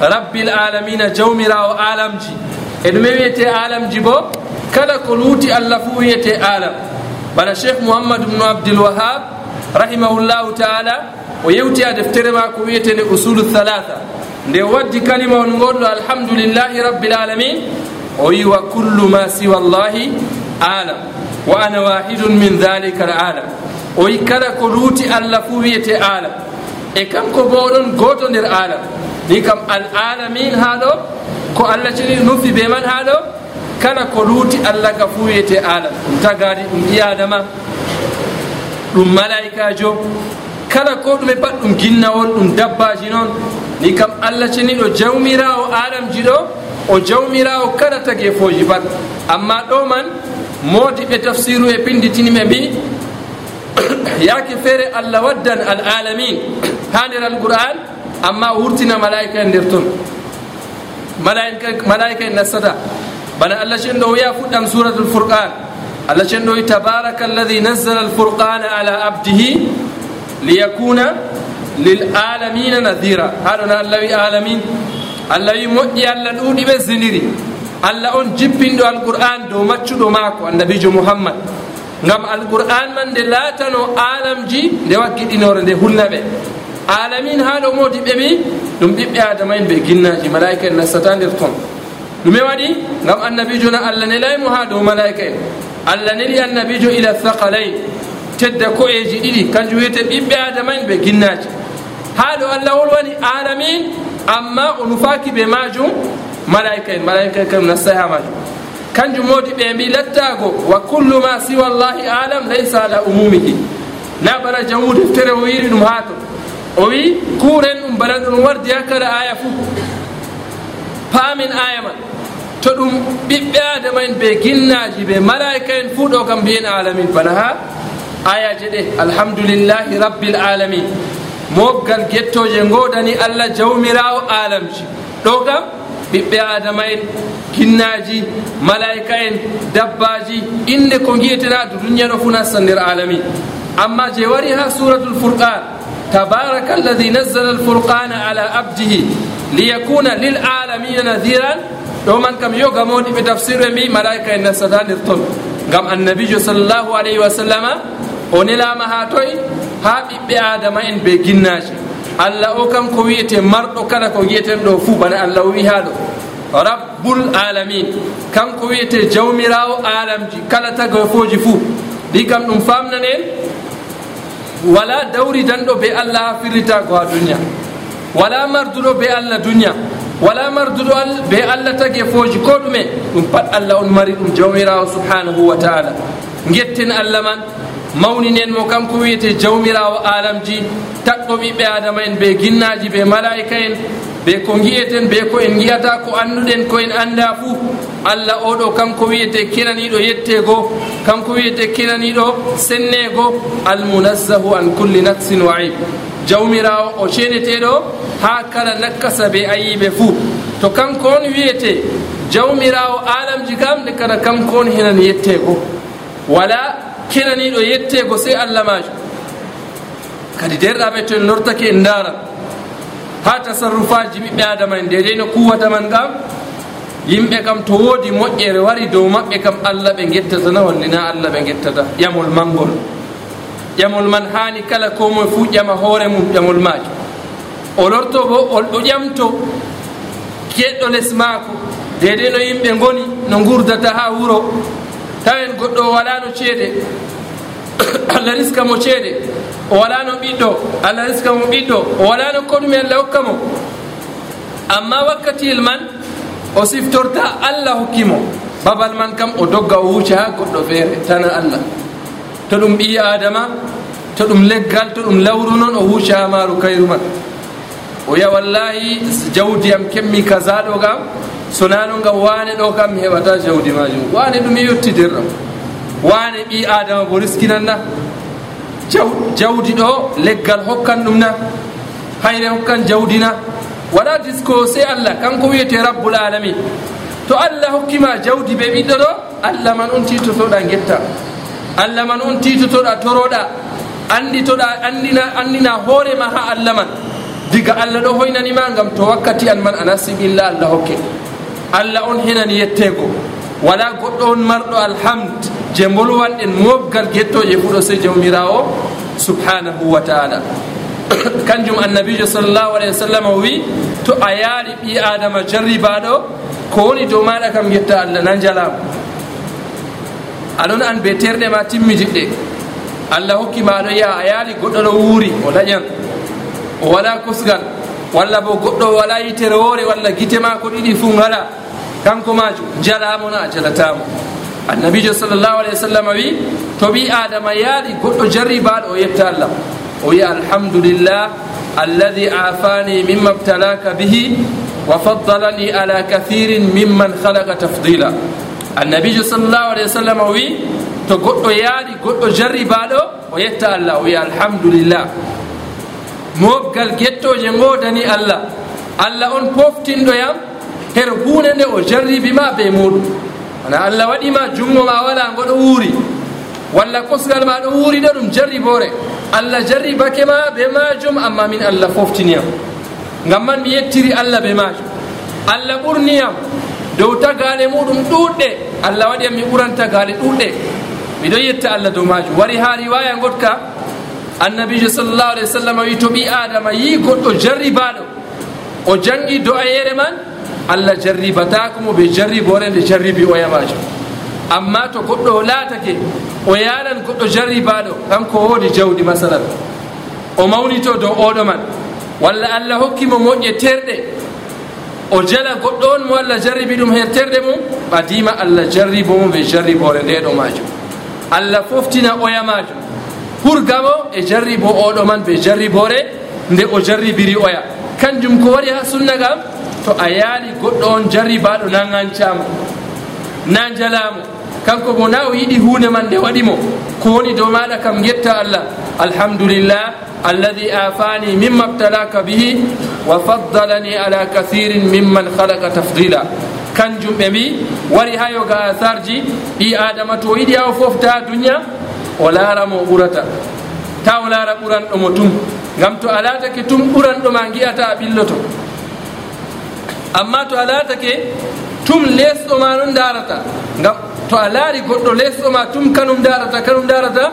rabbil alamina jawmirawo alamji e ɗume wiyete alamji bo kala ko luuti allah fuu wiyete alam bana cheikh mouhammadou ubnu abdilwahab rahimahullahu taala o yewti a deftere ma ko wiyetene usulu thalatha. Nde waddi kalimawol ngolɗo alhamdulillahi rabbil alamin o wi wa kullu ma siwa llahi alam wa ana wahidun min dhalika al alam o wi kala ko luuti allah fuu wiyete alam e kanko bo oɗon goto nder alam ni kam al alamin ha ɗo ko allah cini nufi be man ha ɗo? Kala ko luuti allah ka fuu wiyete alam ɗum tagadi ɗum iyadama ɗum malaikajo kala ko ɗume pat ɗum ginnawol ɗum dabbaji noon ni kam allah ceniɗo jawmirawo adamji ɗo o jawmirawo kala tagefoji pat. Amma ɗo man moodi ɓe tafsiru e pinditiniɓe mbi [coughs] yaake feere allah waddan al alamin ha nder alqur'an amma wurtina malaika e nder toon malaika en nastata. Bana allah cen ɗo wiya fuɗɗam suratul furqan. Allah cenɗo wi tabaraka alladi nazzala alfurqana ala abdihi liyakuna lilalamina nadira haɗona allah wi alamin. Allah wi moƴƴi allah ɗuuɗi ɓe ziniri. Allah on jippinɗo alqur'an dow maccuɗo maako annabijo mouhammad ngam alqur'an man nde laatano alamji nde waggiɗinore nde hulna ɓe. alamin ha ɗo modi ɓeɓi ɗum ɓiɓɓe adama en ɓe ginnaji malaika en nastata nder ton. Ɗume waɗi gam annabijo na allah nelaymo ha dow malaika en. Allah neli annabijo ila thakalayn tedda ko'eji ɗiɗi kanjum wiyete ɓiɓɓe adama en ɓe ginnaji. Ha ɗo allah wolwani alamin amma o nufaki ɓe majum malaika en malaika en kam nastai ha majum. Kanjum modi ɓe mbi lattago wa kullu ma siwa llahi alam laysa ala umumihi. Na bana jawmu deftere o wiri ɗum ha to o wi kuren ɗum bana ɗum wardi ha hakkada aya fuu. Paamin aya man. To ɗum ɓiɓɓe adama en ɓe ginnaji ɓe malaika en fuu ɗo kam mbiyen alamin bana ha ayaje ɗe alhamdulillahi rabbil alamin mobgal gettoje godani allah jawmirawo alamji ɗo kam ɓiɓɓe adama en ginnaji malaika en dabbaji inde ko giyeteɗa duniya ɗo fuu nastan nder alamin amma je wari ha suratul furqan تبارك الذي نزل الفرقان على عبده ليكون للعالمين نذيرا ɗo man kam yoga gamoɗi ɓe tafsir ɓe mbi malaika en nastata nder ton. Gam annabijo sallllahu alayhi wa sallama o nelama ha toy ha ɓiɓɓe adama en be ginnaji. Allah o kam ko wiyete marɗo kala ko wiyeten ɗo fuu bana allah o wi ha ɗo. Rabbul alamin. Kanko wiyete jawmirawo alamji kala tagofoji fuu. Ɗi kam ɗum famnanen wala dawri danɗo be allah ha firlita ko ha duniya wala marduɗo be allah duniya wala marduɗo be allah tagi e fooji ko ɗume ɗum pat allah on mari ɗum jawmirawo subhanahu wa taala. Getten allah man mawninen mo kanko wiyete jawmirawo alamji taɗɗo ɓiɓɓe adama en ɓe ginnaji ɓe malaika en ɓe ko giyeten ɓe ko en giyata ko annduɗen ko en annda fuu allah oɗo kanko wiyete kiraniɗo yettego kanko wiyete kiraniɗo sennego. Almunazzahu an kulli naksin wa ib jawmirawo o ceneteɗo ha kala nakkasa ɓe ayiɓe fuu to kanko on wiyete jawmirawo alamji kam nde kada kanko on henan yettego. Wala kiraniɗo yettego sey allah majo kadi derɗaɓe to en lortake en daran ha tasarrufaji ɓiɓɓe adama en dedei no kuwataman kam yimɓe kam to woodi moƴƴere wari dow maɓɓe kam allah ɓe gettata walla na allah ɓe gettata. Ƴamol mangol. Ƴamol man hani kala ko moye fuu ƴama hoore mum ƴamol maajum o lorto bo olɗo ƴamto keɗɗo les maako. Dedei no yimɓe goni no gurdata ha wuro. Tawen goɗɗo o walano ceede. [coughs] Allah riska mo ceede. o wala no ɓiɗɗo allah riska mo ɓiɗɗo o wala no koɗumi allah hokka mo. Amma wakkatiyel man o siftorta allah hokkimo babal man kam o dogga o wuce ha goɗɗo feere tana allah. To ɗum ɓi adama to ɗum leggal to ɗum lawru noon o huca ha maaru kayru man. O wiya wallahi jawdi am kemmi kaza ɗo kam sonano ngam wane ɗo kam mi heɓata jawdi majum wane ɗum e yettidirɗam wane ɓi adama bo riskinanna jawdi ɗo leggal hokkan ɗum na. Hayre hokkan jawdi na. Waɗa disko sey allah kanko wiyete rabbul alamin. To allah hokkima jawdi ɓe ɓiɗɗo ɗo allah man on titotoɗa guetta allah man on titotoɗa toroɗa. Anditoɗa andina andina hoorema ha allah man. Diga allah ɗo hoynanima gam to wakkati an man a nassim illa allah hokke. Allah on henani yettego wala goɗɗo on marɗo alhamd. je bolwanɗen mofgal gettoje fuɗo sey jawmirawo subhanahu wa taala. [coughs] Kanjum annabijo sallllahu alayhi wa sallam o wi to a yaari ɓi adama jarribaɗo ko woni dow maɗa kam getta allah nan jalama aɗon an be terɗe ma timmijiɗɗe allah hokkima aɗo yaha a yaali goɗɗo ɗo wuuri o daƴan o wala kosgal walla bo goɗɗo o wala yitere woore walla gite ma ko ɗiɗi fuu ngala. Kanko majum jalamona a jalatamo annabijo sallllahu alayhi wa sallam wi to ɓi adama yaali goɗɗo jarribaɗo o yetta allah. O wi alhamdulillah alladi afani mimma btalaka bihi wa faddalani ala kathirin mimman halaka tafdila. Annabijo sallllahu alayhi wa sallam o wi to goɗɗo yaali goɗɗo jarribaɗo o yetta allah. O wi alhamdulillah. Mofgal gettoje godani allah. Allah on poftinɗo yam her hunde nde o jarribima be muɗum na allah waɗima jungo ma wala ngoɗo wuuri. Walla kosgal ma ɗo wuuri ɗo ɗum jarribore allah jarri bake ma be majum amma min allah foftiniyam ngam man mi yettiri allah be majum allah ɓurniyam dow tagale muɗum ɗuɗɗe allah waɗiyam mi ɓuran tagale ɗuɗɗe miɗo yetta allah dow majum wari ha riwaya gotka annabijo sallllahu alih w sallam wi to ɓi adama yi goɗɗo jarribaɗo o jangi do do'ayere man allah jarribatakomo ɓe jarribore nde jarribi o yamajo amma to goɗɗo o laatake o yalan goɗɗo jarribaɗo kanko woodi jawdi masalan. O mawnito dow oɗo man. Walla allah hokkimo moƴƴe terɗe. O jala goɗɗo on mo allah jarribi ɗum her terɗe mum ɓadima allah jarribo mum ɓe jarribore ndeɗo majum allah foftina oya majum hurgamo e jarribo oɗo man ɓe jarribore nde o jarribiri oya. kanjum ko wari ha sunna kam to a yaali goɗɗo on jarribaɗo na gancamo na jalamo kanko bo na o yiɗi hunde man nde waɗimo ko woni dow maɗa kam guetta allah. Alhamdulillah afani mimma btalaka bihi wa faddalani ala كثير mimman halaka tafdila kanjum ɓe mbi wari hayo ga asarji ɓi adama to yiɗi ha o fofta duniat o laaramo ɓurata. taw laara ɓuranɗomo tum. Ngam to a laatake tum ɓuranɗoma giyata a ɓilloto. Amma to a laatake tum lesɗo ma ɗon darata ngam to a laari goɗɗo lesɗo ma tum kanum darata kanum darata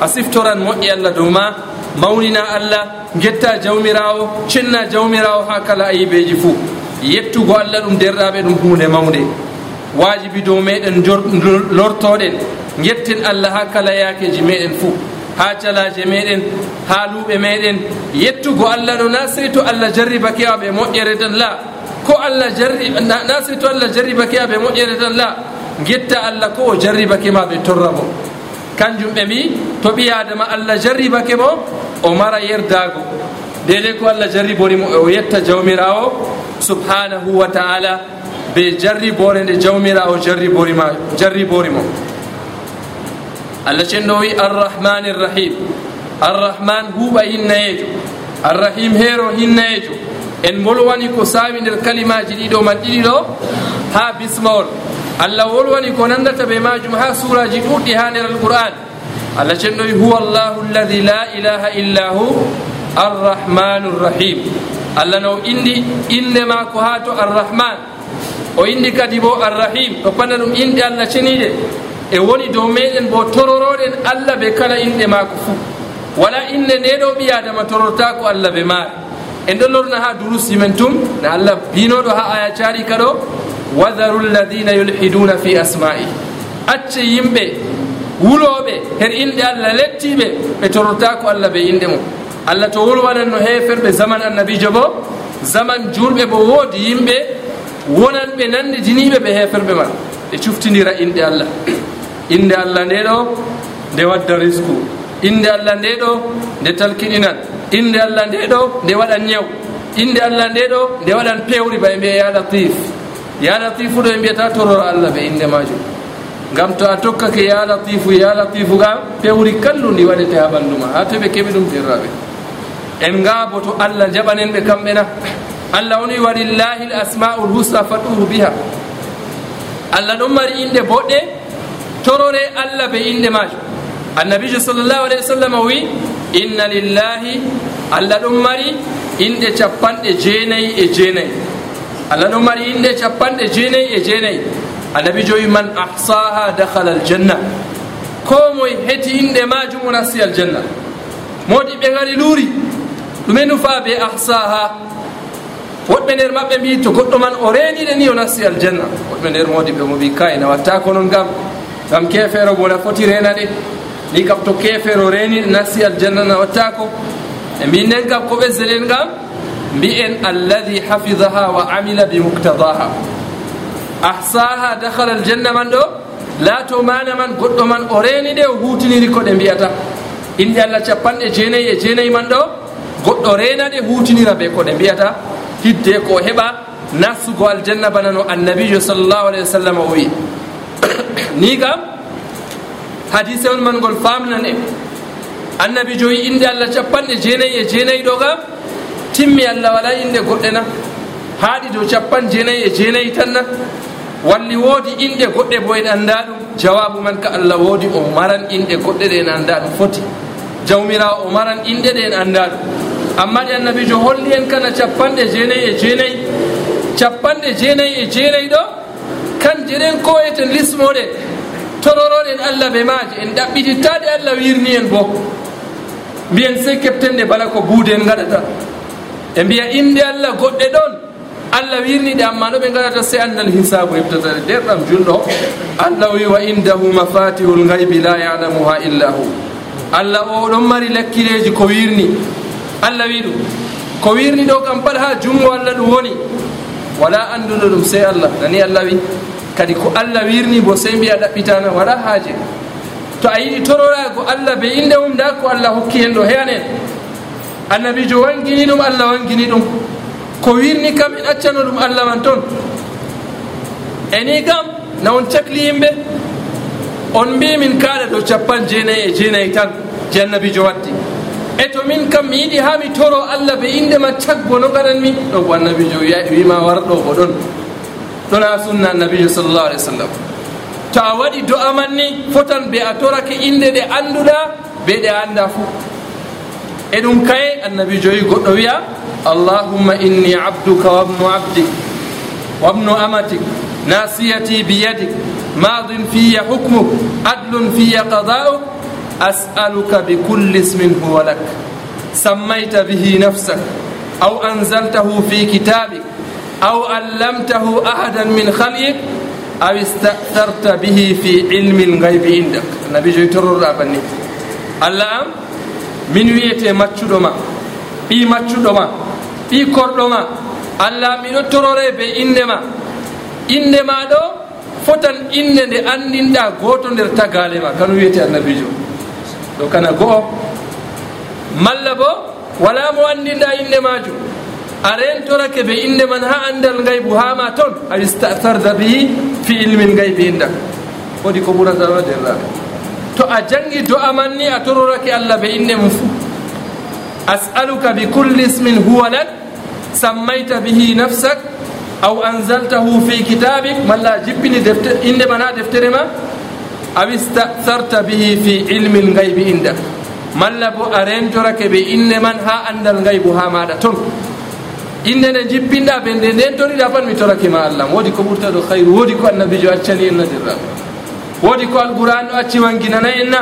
a siftoran moƴƴi allah dow ma mawnina allah getta jawmirawo cenna jawmirawo ha kala ayibeji fuu. Yettugo allah ɗum derɗaɓe ɗum hunde mawde wajibi dow meɗen lortoɗen getten allah ha kala yakeji meɗen fuu. ha calaje meɗen ha luuɓe meɗen. Yettugo allah ɗo na sey to allah jarribake aɓe moƴƴere tan la. Ko allah jarri na sey to allah jarribake aɓe moƴƴere tan la. Getta allah ko o jarribake ma ɓe torra mo. Kanjum ɓe mbi to ɓi adama allah jarribake mo o mara yerdago dede ko allah jarriborimo o yetta jawmirawo subhanahu wa taala be jarribore nde jawmirawo jarribori ma jarribori mo. allah cenno wi arrahmani irrahim arrahman huuɓa hinnayejo arrahim heero hinnayejo en bolwani ko saawi nder kalimaji ɗiɗo man ɗiɗi ɗo ha bismawol. Allah wolwani ko nandata ɓe majum ha suraji ɗuɗɗi ha nder alqur'an allah cennoyi huwa llahu alladi la ilaha illa hu arrahmanu rrahim. Allah no indi inde mako ha to arrahman. O indi kadi bo arrahim. Ɗo panna ɗum inde allah ceniɗe e woni dow meɗen bo tororoɗen allah ɓe kala inɗe maako fuu. Wala inne ndeɗo ɓi adama tororta ko allah ɓe maare en ɗon lorna ha durusi men tum no allah binoɗo ha aya cari ka ɗo wadaru lladina yulhiduna fi asma'i acce yimɓe wuloɓe her inɗe allah lettiɓe ɓe tororta ko allah ɓe inɗe mum. Allah to wolwanan no heferɓe zaman annabijo bo zaman julɓe bo woodi yimɓe wonan ɓe nandidiniɓe ɓe heferɓe man ɓe cuftidira inɗe allah. inde allah nde ɗo nde wadda risku. Inde allah nde ɗo nde talkiɗinan inde allah nde ɗo nde waɗan ñaw inde allah nde ɗo nde waɗan pewri ɓe mbiya ya latif. Ya latifu ɗo ɓe mbiyata tororo allah ɓe inde majum. Ngam to a tokkake ya latifu ya latifu ga pewri kallu ndi waɗete ha ɓanndu ma ha to ɓe keɓi ɗum firraɓe. En gaabo to allah jaɓanen ɓe kamɓe na. Allah woni walillahi l asmaul husna faɗuhu biha. Allah ɗon mari inde boɗɗe torore allah be inde majum. Annabijo sallllahu alayhi wa sallam wi inna lillahi allah ɗum mari inɗe capanɗe jeenayi e jeenayi. Allah ɗum mari inɗe capanɗe jeenayi e jeenayi. Annabijo wi man ahsaha dahala aljanna. Ko moye heti inɗe majum o nasti aljanna. Moɗi ɓe gari luuri ɗume nufa be ahsaha woɗɓe nder maɓɓe mbi to goɗɗo man o reniɗe ni o nasti aljanna. Woɗɓe nder modi ɓe mo mbi kayi nawatta ko noon gam gam kefeero mo foti rena ɗe ni kam to kefeero reniɗe nasti aljanna na watta ko e min nden kam ko ɓesdeɗen gam ngam mbi'en alladi hafidaha wa amila bi muktadaha ahsaha dakhala aljanna man ɗo laato mana man goɗɗo man o reni ɗe o hutiniri ko ɗe mbiyata. Inde allah capanɗe jeenayyi e jeenayyi e man ɗo goɗɗo rena ɗe hutinira be ko ɗe mbiyata. Hidde ko heɓa nastugo aljanna bana no annabijo sallllahu alayhi wa sallam o wi [coughs] ni kam hadise on man ngol famnan en annabi joyi inde allah capanɗe jeenayyi e jeenayyi ɗo kam timmi allah wala inde goɗɗe na. Haaɗi dow capan jeenayyi e jeenayyi tan na. Walli woodi inɗe goɗɗe bo en annda ɗum. Jawabu man ka allah woodi o maran inɗe goɗɗe ɗe en annda ɗum foti. Jawmirawo o maran inɗe ɗe en annda ɗum. Amma ɗi annabijo holli en kana capanɗe jeenayyi e jeenayyi. Capanɗe jeenayyi e jeenayyi ɗo kanje ɗen ko eten lismoɗe tororoɗen allah ɓe maaje en ɗaɓɓititaɗe allah wirni en bo. Mbiyen sey kepten ɗe bala ko buude en gaɗata e mbiya inde allah goɗɗe ɗon allah wirniɗe amma no ɓe gaɗata se annal hisabu hebtatade derɗam julɗo allah wi wa indahu mafatihul gaybi la yalamuha illa hu. Allah o ɗon mari lakkileji ko wirni. Allah wi ɗum. Ko wirni ɗo kam pat ha jungo allah ɗum woni. Wala anduɗo ɗum sey allah. Nani allah wi? kadi ko allah wirni bo sey mbiya ɗaɓɓitana waɗa haaje. To a yiɗi tororago allah be inde mum nda ko allah hokki hen ɗo heyanen annabijo wangini ɗum allah wangini ɗum. Ko wirni kam en accano ɗum allah man toon eni kam na on cakli yimɓe on mbi min kaala dow capan jeenayi e jeenayi tan je annabijo watti e to min kam mi yiɗi ha mi toro allah be indema cagbo no gaɗanmi ɗo bo annabijo wima warɗo ko ɗon. tona sunna annabijo sallllahu alih w sallam to a waɗi do'a man ni fotan be a torake inde ɗe annduɗa be ɗe annda fuu e ɗum kaye annabi joyi goɗɗo wiya allahumma inni abduka wabnu abdik wabnu amatik nasiyati biyadik madin fiya hukmuk adlun fiya qada'uk as'aluka bikulli ismin huwa lak. Sammayta bihi nafsak aw anzaltahu fi kitabik aw allamtahu ahadan min خلقك aw استأثرت bihi fi ilmi lgaybi indak النبي joyi ترر banni allah am min wiyete maccuɗo ma ɓi maccuɗo ma ɓi korɗo ma allah miɗo torore be inde ma inde ma ɗo fotan inde nde andinɗa goto nder tagale ma kano wiyete annabijo ɗo kana go'o malla bo wala mo andinɗa inde majum a rentorake ɓe inde man ha andal ngaybu hama toon a istatarda bihi fi ilmin ngaybi indak wodi ko ɓuratano derraɓe to a jangi do'a man ni a tororake allah ɓe inde mum fuu as'aluka bi kulli ismin huwa lak. Sammayta bihi nafsak. Aw anzaltahu fi kitabik malla a jippini inde man ha deftere ma. Aw istatarta bihi fi ilmin ngaybi indak malla bo a rentorake ɓe inde man ha andal ngaybu ha maɗa toon inde nde jippinɗa ɓe nde nden toriɗa pat mi torakima allah. Woodi ko ɓurta ɗo hayru woodi ko annabijo accani en nadirra woodi ko alqouran ɗo acci wanginana en na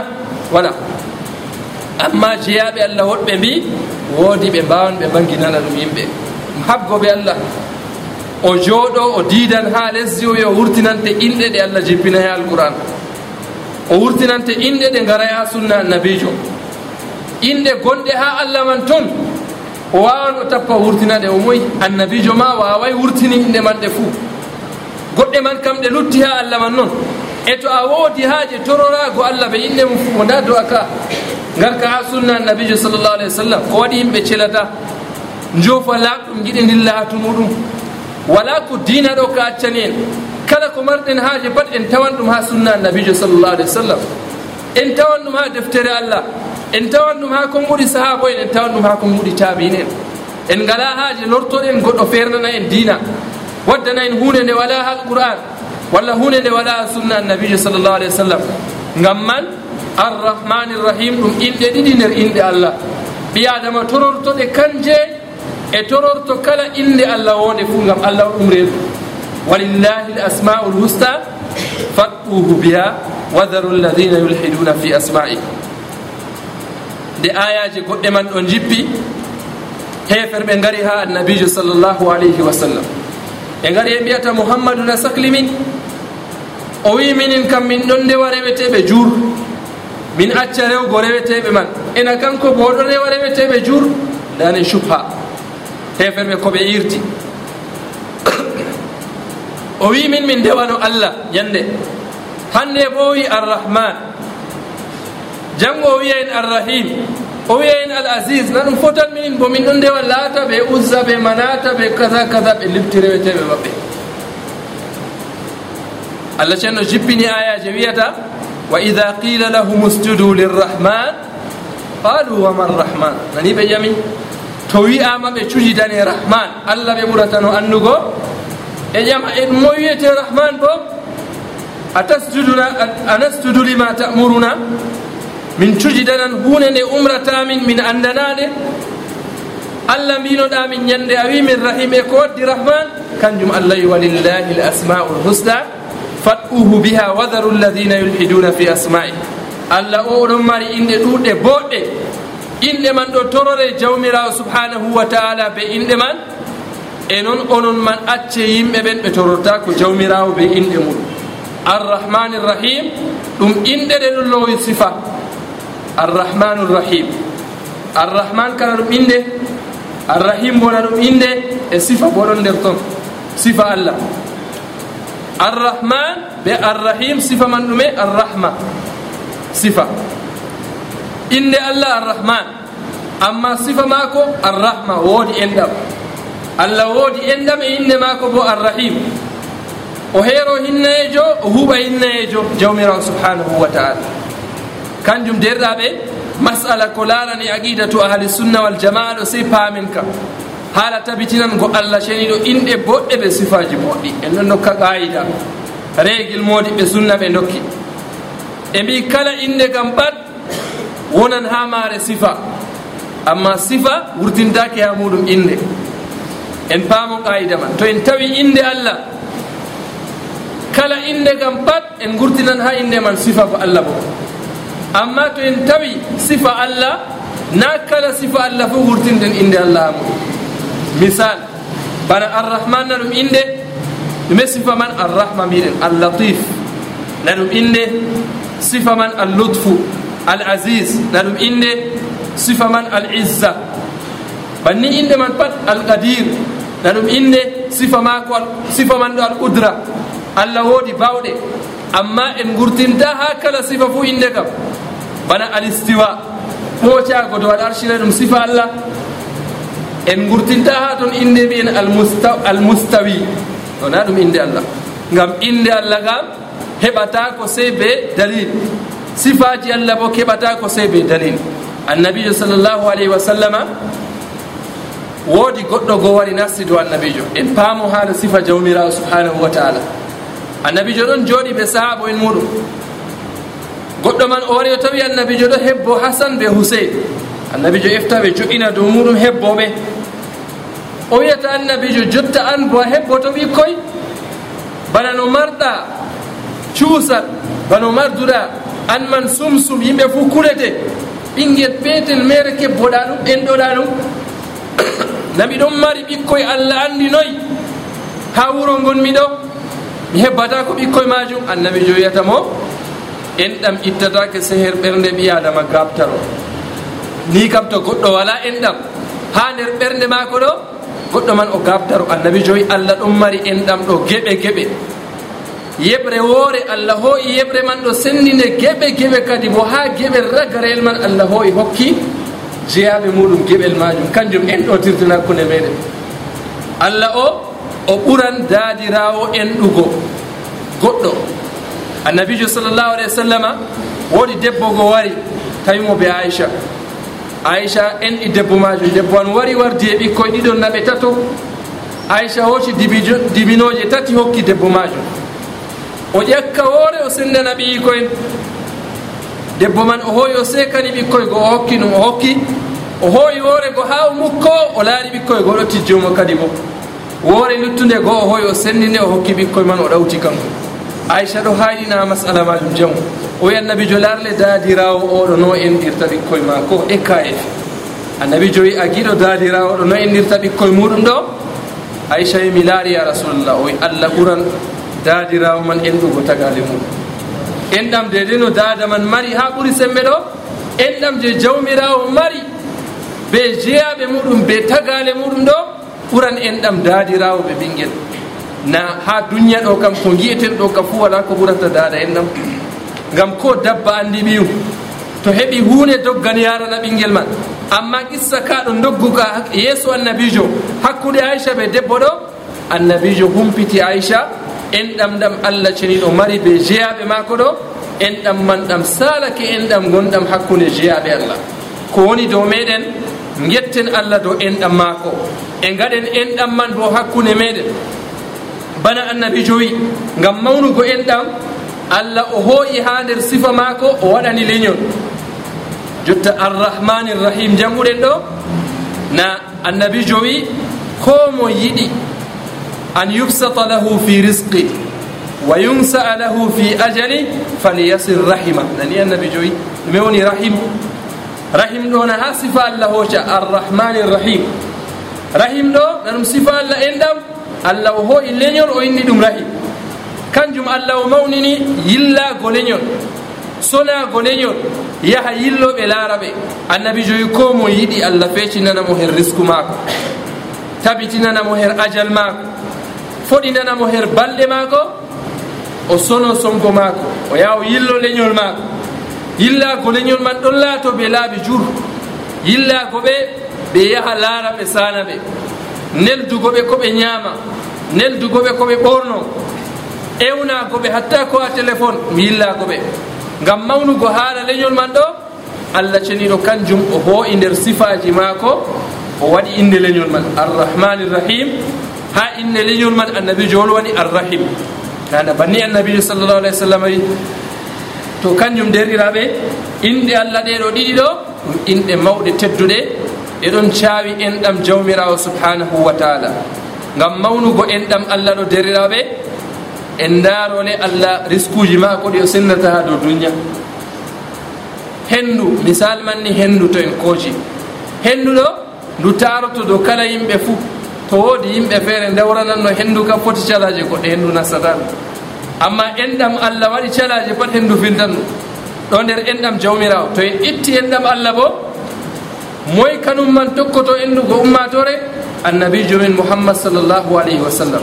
voilà amma jeyaɓe allah woɗɓe mbi woodi ɓe mbawan ɓe banginana ɗum yimɓe. Habgoɓe allah. O jooɗo o diidan ha lesdi o wi o wurtinante inɗe ɗe allah jippina he alqouran o wurtinante inɗe ɗe ngara ha sunna annabijo inɗe gonɗe ha allah man toon o wawan o tappa wurtinaɗe o moyi annabijo ma waway wurtini inɗe man ɗe fuu. Goɗɗe man kam ɗe lutti ha allah man noon e to a woodi haaje tororago allah ɓe inɗe mum fuu o nda do a ka. Garka ha sunna annabijo sallllahu alayhi wa sallam ko waɗi yimɓe celata. Jofa laaɓɗum giɗidilla ha tumuɗum wala ko diina ɗo ka accani en kala ko marɗen haaje pat en tawan ɗum ha sunna annabijo sallllahu alayhi wa sallam en tawan ɗum ha deftere allah. en tawan ɗum ha kon ɓuuri sahaba en en tawan ɗum ha kon ɓuuri tabiin en en ngala haaje lortoɗen goɗɗo fernana en diina. Waddana en hunde nde wala ha qur'an walla hunde nde wala ha sunna annabijo sallllahu alih wa sallam. Ngam man arrahmani irrahim ɗum inɗe ɗiɗi nder inɗe allah. Ɓi adama torortoɗe kanje e tororto kala inde allah wonde fuu ngam allah o ɗum reedu walillahi l asma'u l husta fattuhu biha wadaru lladina yulhiduna fi asma'i nde ayaji goɗɗe man ɗo jippi hefer ɓe gari ha annabijo sallllahu alayhi wa sallam. Ɓe gari e mbiyata mouhammadou na sahli min o wi minin kam min ɗon ndewa reweteɓe juur min acca rewgo reweteɓe man. Ena kanko bo ɗo rewa reweteɓe juur ndani subha heferɓe koɓe irti. [coughs] O wi min min ndewano allah ñande hande bo wi arrahman. janngo o wiya en arrahim o wiya en al asis na ɗum fotan minin bo min ɗon ndewa laata ɓe uzza ɓe manata ɓe kaza kaza ɓe libtireweteɓe maɓɓe. Allah ceenno jippini ayaji wiyata wa ida qila lahum usjudu lirrahman qalu wama rrahman nani ɓe ƴami? To wi'ama ɓe cujidane rahman allah ɓe ɓuratano andugo. E ƴama e ɗum mo wiyete rahman bo a tasjuduna a nasjudu lima tamuruna? min cujidanan hunde nde umratamin min andanaɗe allah mbinoɗa min ñande a wi min rahim e ko waddi rahman. Kanjum allah yi walillahi l asmau lhusna fat'uhu biha wadaru lladina yulhiduna fi asma'i allah o oɗon mari inɗe ɗuɗɗe boɗɗe inɗe man ɗo torore jawmirawo subhanahu wa taala be inɗe man. E noon onon man acce yimɓe ɓen ɓe tororta ko jawmirawo be inɗe muɗum arrahmani rrahim ɗum inɗe ɗe ɗo lowi sifa. arrahmanu rrahim arrahman kala ɗum inde arrahim bona ɗum inde e sifa boɗon nder ton sifa allah. Arrahman be arrahim sifa man ɗume arrahma sifa. Inde allah arrahman amma sifa maako arrahma woodi enɗam allah woodi enɗam e inde maako bo arrahim. O heero hinnayejo o huuɓa hinnayejo jawmirawo subhanahu wa taala. kanjum derɗaɓe masala ko larani aqida to ahli sunna wal jamaa ɗo sey paamen kam haala tabitinan go allah ceniɗo inɗe boɗɗe ɓe sifaji boɗɗi. En ɗon dokka qayida régil modi ɓe sunna ɓe dokki ɓe mbi kala inde kam ɓat wonan ha maare sifa. Amma sifa wurtintake ha muɗum inde en paamo qayida man. To en tawi inde allah kala inde kam pat en gurtinan ha inde man sifa ko allah bo. amma to en tawi sifa allah na kala sifa allah fof wurtinɗen inde allah mum misal bana arrahman na ɗum inde ɗume sifa man arrahma mbiɗen allatif na ɗum inde sifa man allutfu al asis na ɗum inde sifa man al izza banni inde man pat al qadir na ɗum inde sifa mako sifa man ɗo al qudra allah woodi bawɗe amma en gurtinta ha kala sifa fo inde kam. bana alistiwa. Ɓoocago to waɗa arshira ɗum sifa allah. En gurtinta ha toon inde mbiyen almustawi. Ona ɗum inde allah. Ngam inde allah ngam heɓata ko sey be dalil. Sifaji allah bo keɓata ko sey be dalil. Annabijo sallllahu alayhi wa sallama woodi goɗɗo go wari nasti dow annabijo. En paamo haala sifa jawmirawo subhanahu wa taala. Annabijo ɗon jooɗi ɓe sahabo en muɗum. goɗɗo man o wari o tawi annabijo ɗo hebbo hasan be husein annabijo efta ɓe joƴina dow muɗum hebboɓe. O wiyata annabijo jotta an bo a hebbo to ɓikkoy. Bana no marɗa cuusal bano marduɗa an man sumsum yimɓe fo kulete ɓinguel peetel mere kebboɗa ɗum ɗenɗoɗa ɗum. [coughs] Nami ɗon mari ɓikkoye allah andi noyi ha wuro gonmi ɗo mi hebbata ko ɓikkoye majum. Annabijo wiyata mo enɗam ittatake seher ɓernde ɓi adama gabtaro ni kam to goɗɗo wala enɗam ha nder ɓernde mako ɗo goɗɗo man o gabtaro annabi joyi allah ɗon mari enɗam ɗo geɓe geɓe. Yeɓre woore allah hoo'i yeɓre man ɗo sendine geɓe geɓe kadi bo ha geɓe ragarel man allah hoo'i hokki jeyaɓe muɗum geɓel majum kanjum en ɗo tirtina hakkunde meɗen allah o o ɓuran daadirawo enɗugo. Goɗɗo annabijo sallllahu alayhi wa sallama woodi debbo go wari tawimo be aicha aicha enɗi debbo majum debbo an wari wardi e ɓikkoye ɗiɗon naɓe tato. Aicha hooci dibinoje tati hokki debbo majum o ƴakka woore o sendana ɓiyiko en debbo man o hooyi o sekani ɓikkoye go o hokki ɗum o hokki. O hooyi woore go ha o mukko o laari ɓikkoye go ɗo tijjomo kadi bo. Woore luttude go o hooyi o sendine o hokki ɓikkoye man o ɗawti kanko. aicha ɗo haalina masala majum jam o wi annabijo larle daadirawo oɗo no endirta ɓikkoye maako e kaefe annabijo wi a giɗo daadirawo oɗo no endirta ɓikkoye muɗum ɗo? Aicha wi mi laari ya rasulllah o wi allah ɓuran daadirawo man enɗugo tagade muɗum enɗam dede no daada man mari ha ɓuri sembe ɗo? Enɗam je jawmirawo mari be jeyaɓe muɗum be tagale muɗum ɗo? Ɓuran enɗam daadirawo ɓe ɓinguel na ha duniya ɗo kam ko gi'eten ɗo kam fu wala ko ɓurata dada en nam. Gam ko dabba andi ɓiyum to heɓi hunde doggan yarana ɓinguel man. Amma qissa ka ɗo dogguka yeeso annabijo hakkude aicha ɓe debbo ɗo annabijo humpiti aicha enɗam ɗam allah ceniɗo mari ɓe jeyaɓe mako ɗo enɗam man ɗam salake enɗam gonɗam hakkude jeyaɓe allah. Ko woni dow meɗen getten allah dow enɗam mako e gaɗen enɗam man bo hakkude meɗen. bana annabi joyi ngam mawnugo en ɗam allah o hooƴi ha nder sifa maako o waɗani leñol. Jotta arrahmani rrahim janguɗen ɗo na annabi wi ko mo yiɗi an yubsata lahu fi risqi wa yunsa'a lahu fi ajali falyasir rahima. Nani annabi joyi ɗume woni rahim. Rahim ɗo na ha sifa allah hooca arrahmani rrahim rahim ɗo na ɗum sifa allah en ɗam allah o ho'i leñol o inni ɗum ra'i. Kanjum allah o mawnini yillago leñol sonago leñol yaha yilloɓe laara ɓe annabi joyi ko mo yiɗi allah feecinanamo her risque maako tabitinanamo her ajal maako foɗinanamo her balɗe maako o sono songo maako o yaha o yillo leñol maako. Yillago leñol man ɗon laato ɓe laaɓi jur yillago ɓe ɓe yaha laara ɓe sana ɓe neldugo ɓe ko ɓe ñaama neldugoɓe koɓe ɓorno ewnagoɓe hatta ko a téléphone mi yillagoɓe. Ngam mawnugo haala leñol man ɗo allah ceniɗo kanjum o hoo'i nder sifaji maako o waɗi inde leñol man. Arrahmani rrahim. Ha inde leñol man annabijo wol waɗi arrahim. Ana banni annabijo sallllahu alah w sallam wi. To kanjum deriraɓe inɗe allah ɗeɗo ɗiɗi ɗo ɗum inɗe mawɗe tedduɗe ɗeɗon caawi enɗam jawmirawo subhanahu wa taala. ngam mawnugo enɗam allah ɗo deriraɓe en darole allah riskuji ma ko ɗi o sennata ha dow duniya. Henndu misal man ni henndu to en kooji. Henndu ɗo ndu taroto dow kala yimɓe fuu to woodi yimɓe feere dawrananno henndu kam foti calaje goɗɗo henndu nastata ɗum amma enɗam allah waɗi calaje pat henndu firtan ɗum. Ɗo nder enɗam jawmirawo. To en itti enɗam allah bo moy kanum man tokkoto endugo ummatore annabijo men mouhammad sallllahu alayhi wa sallam.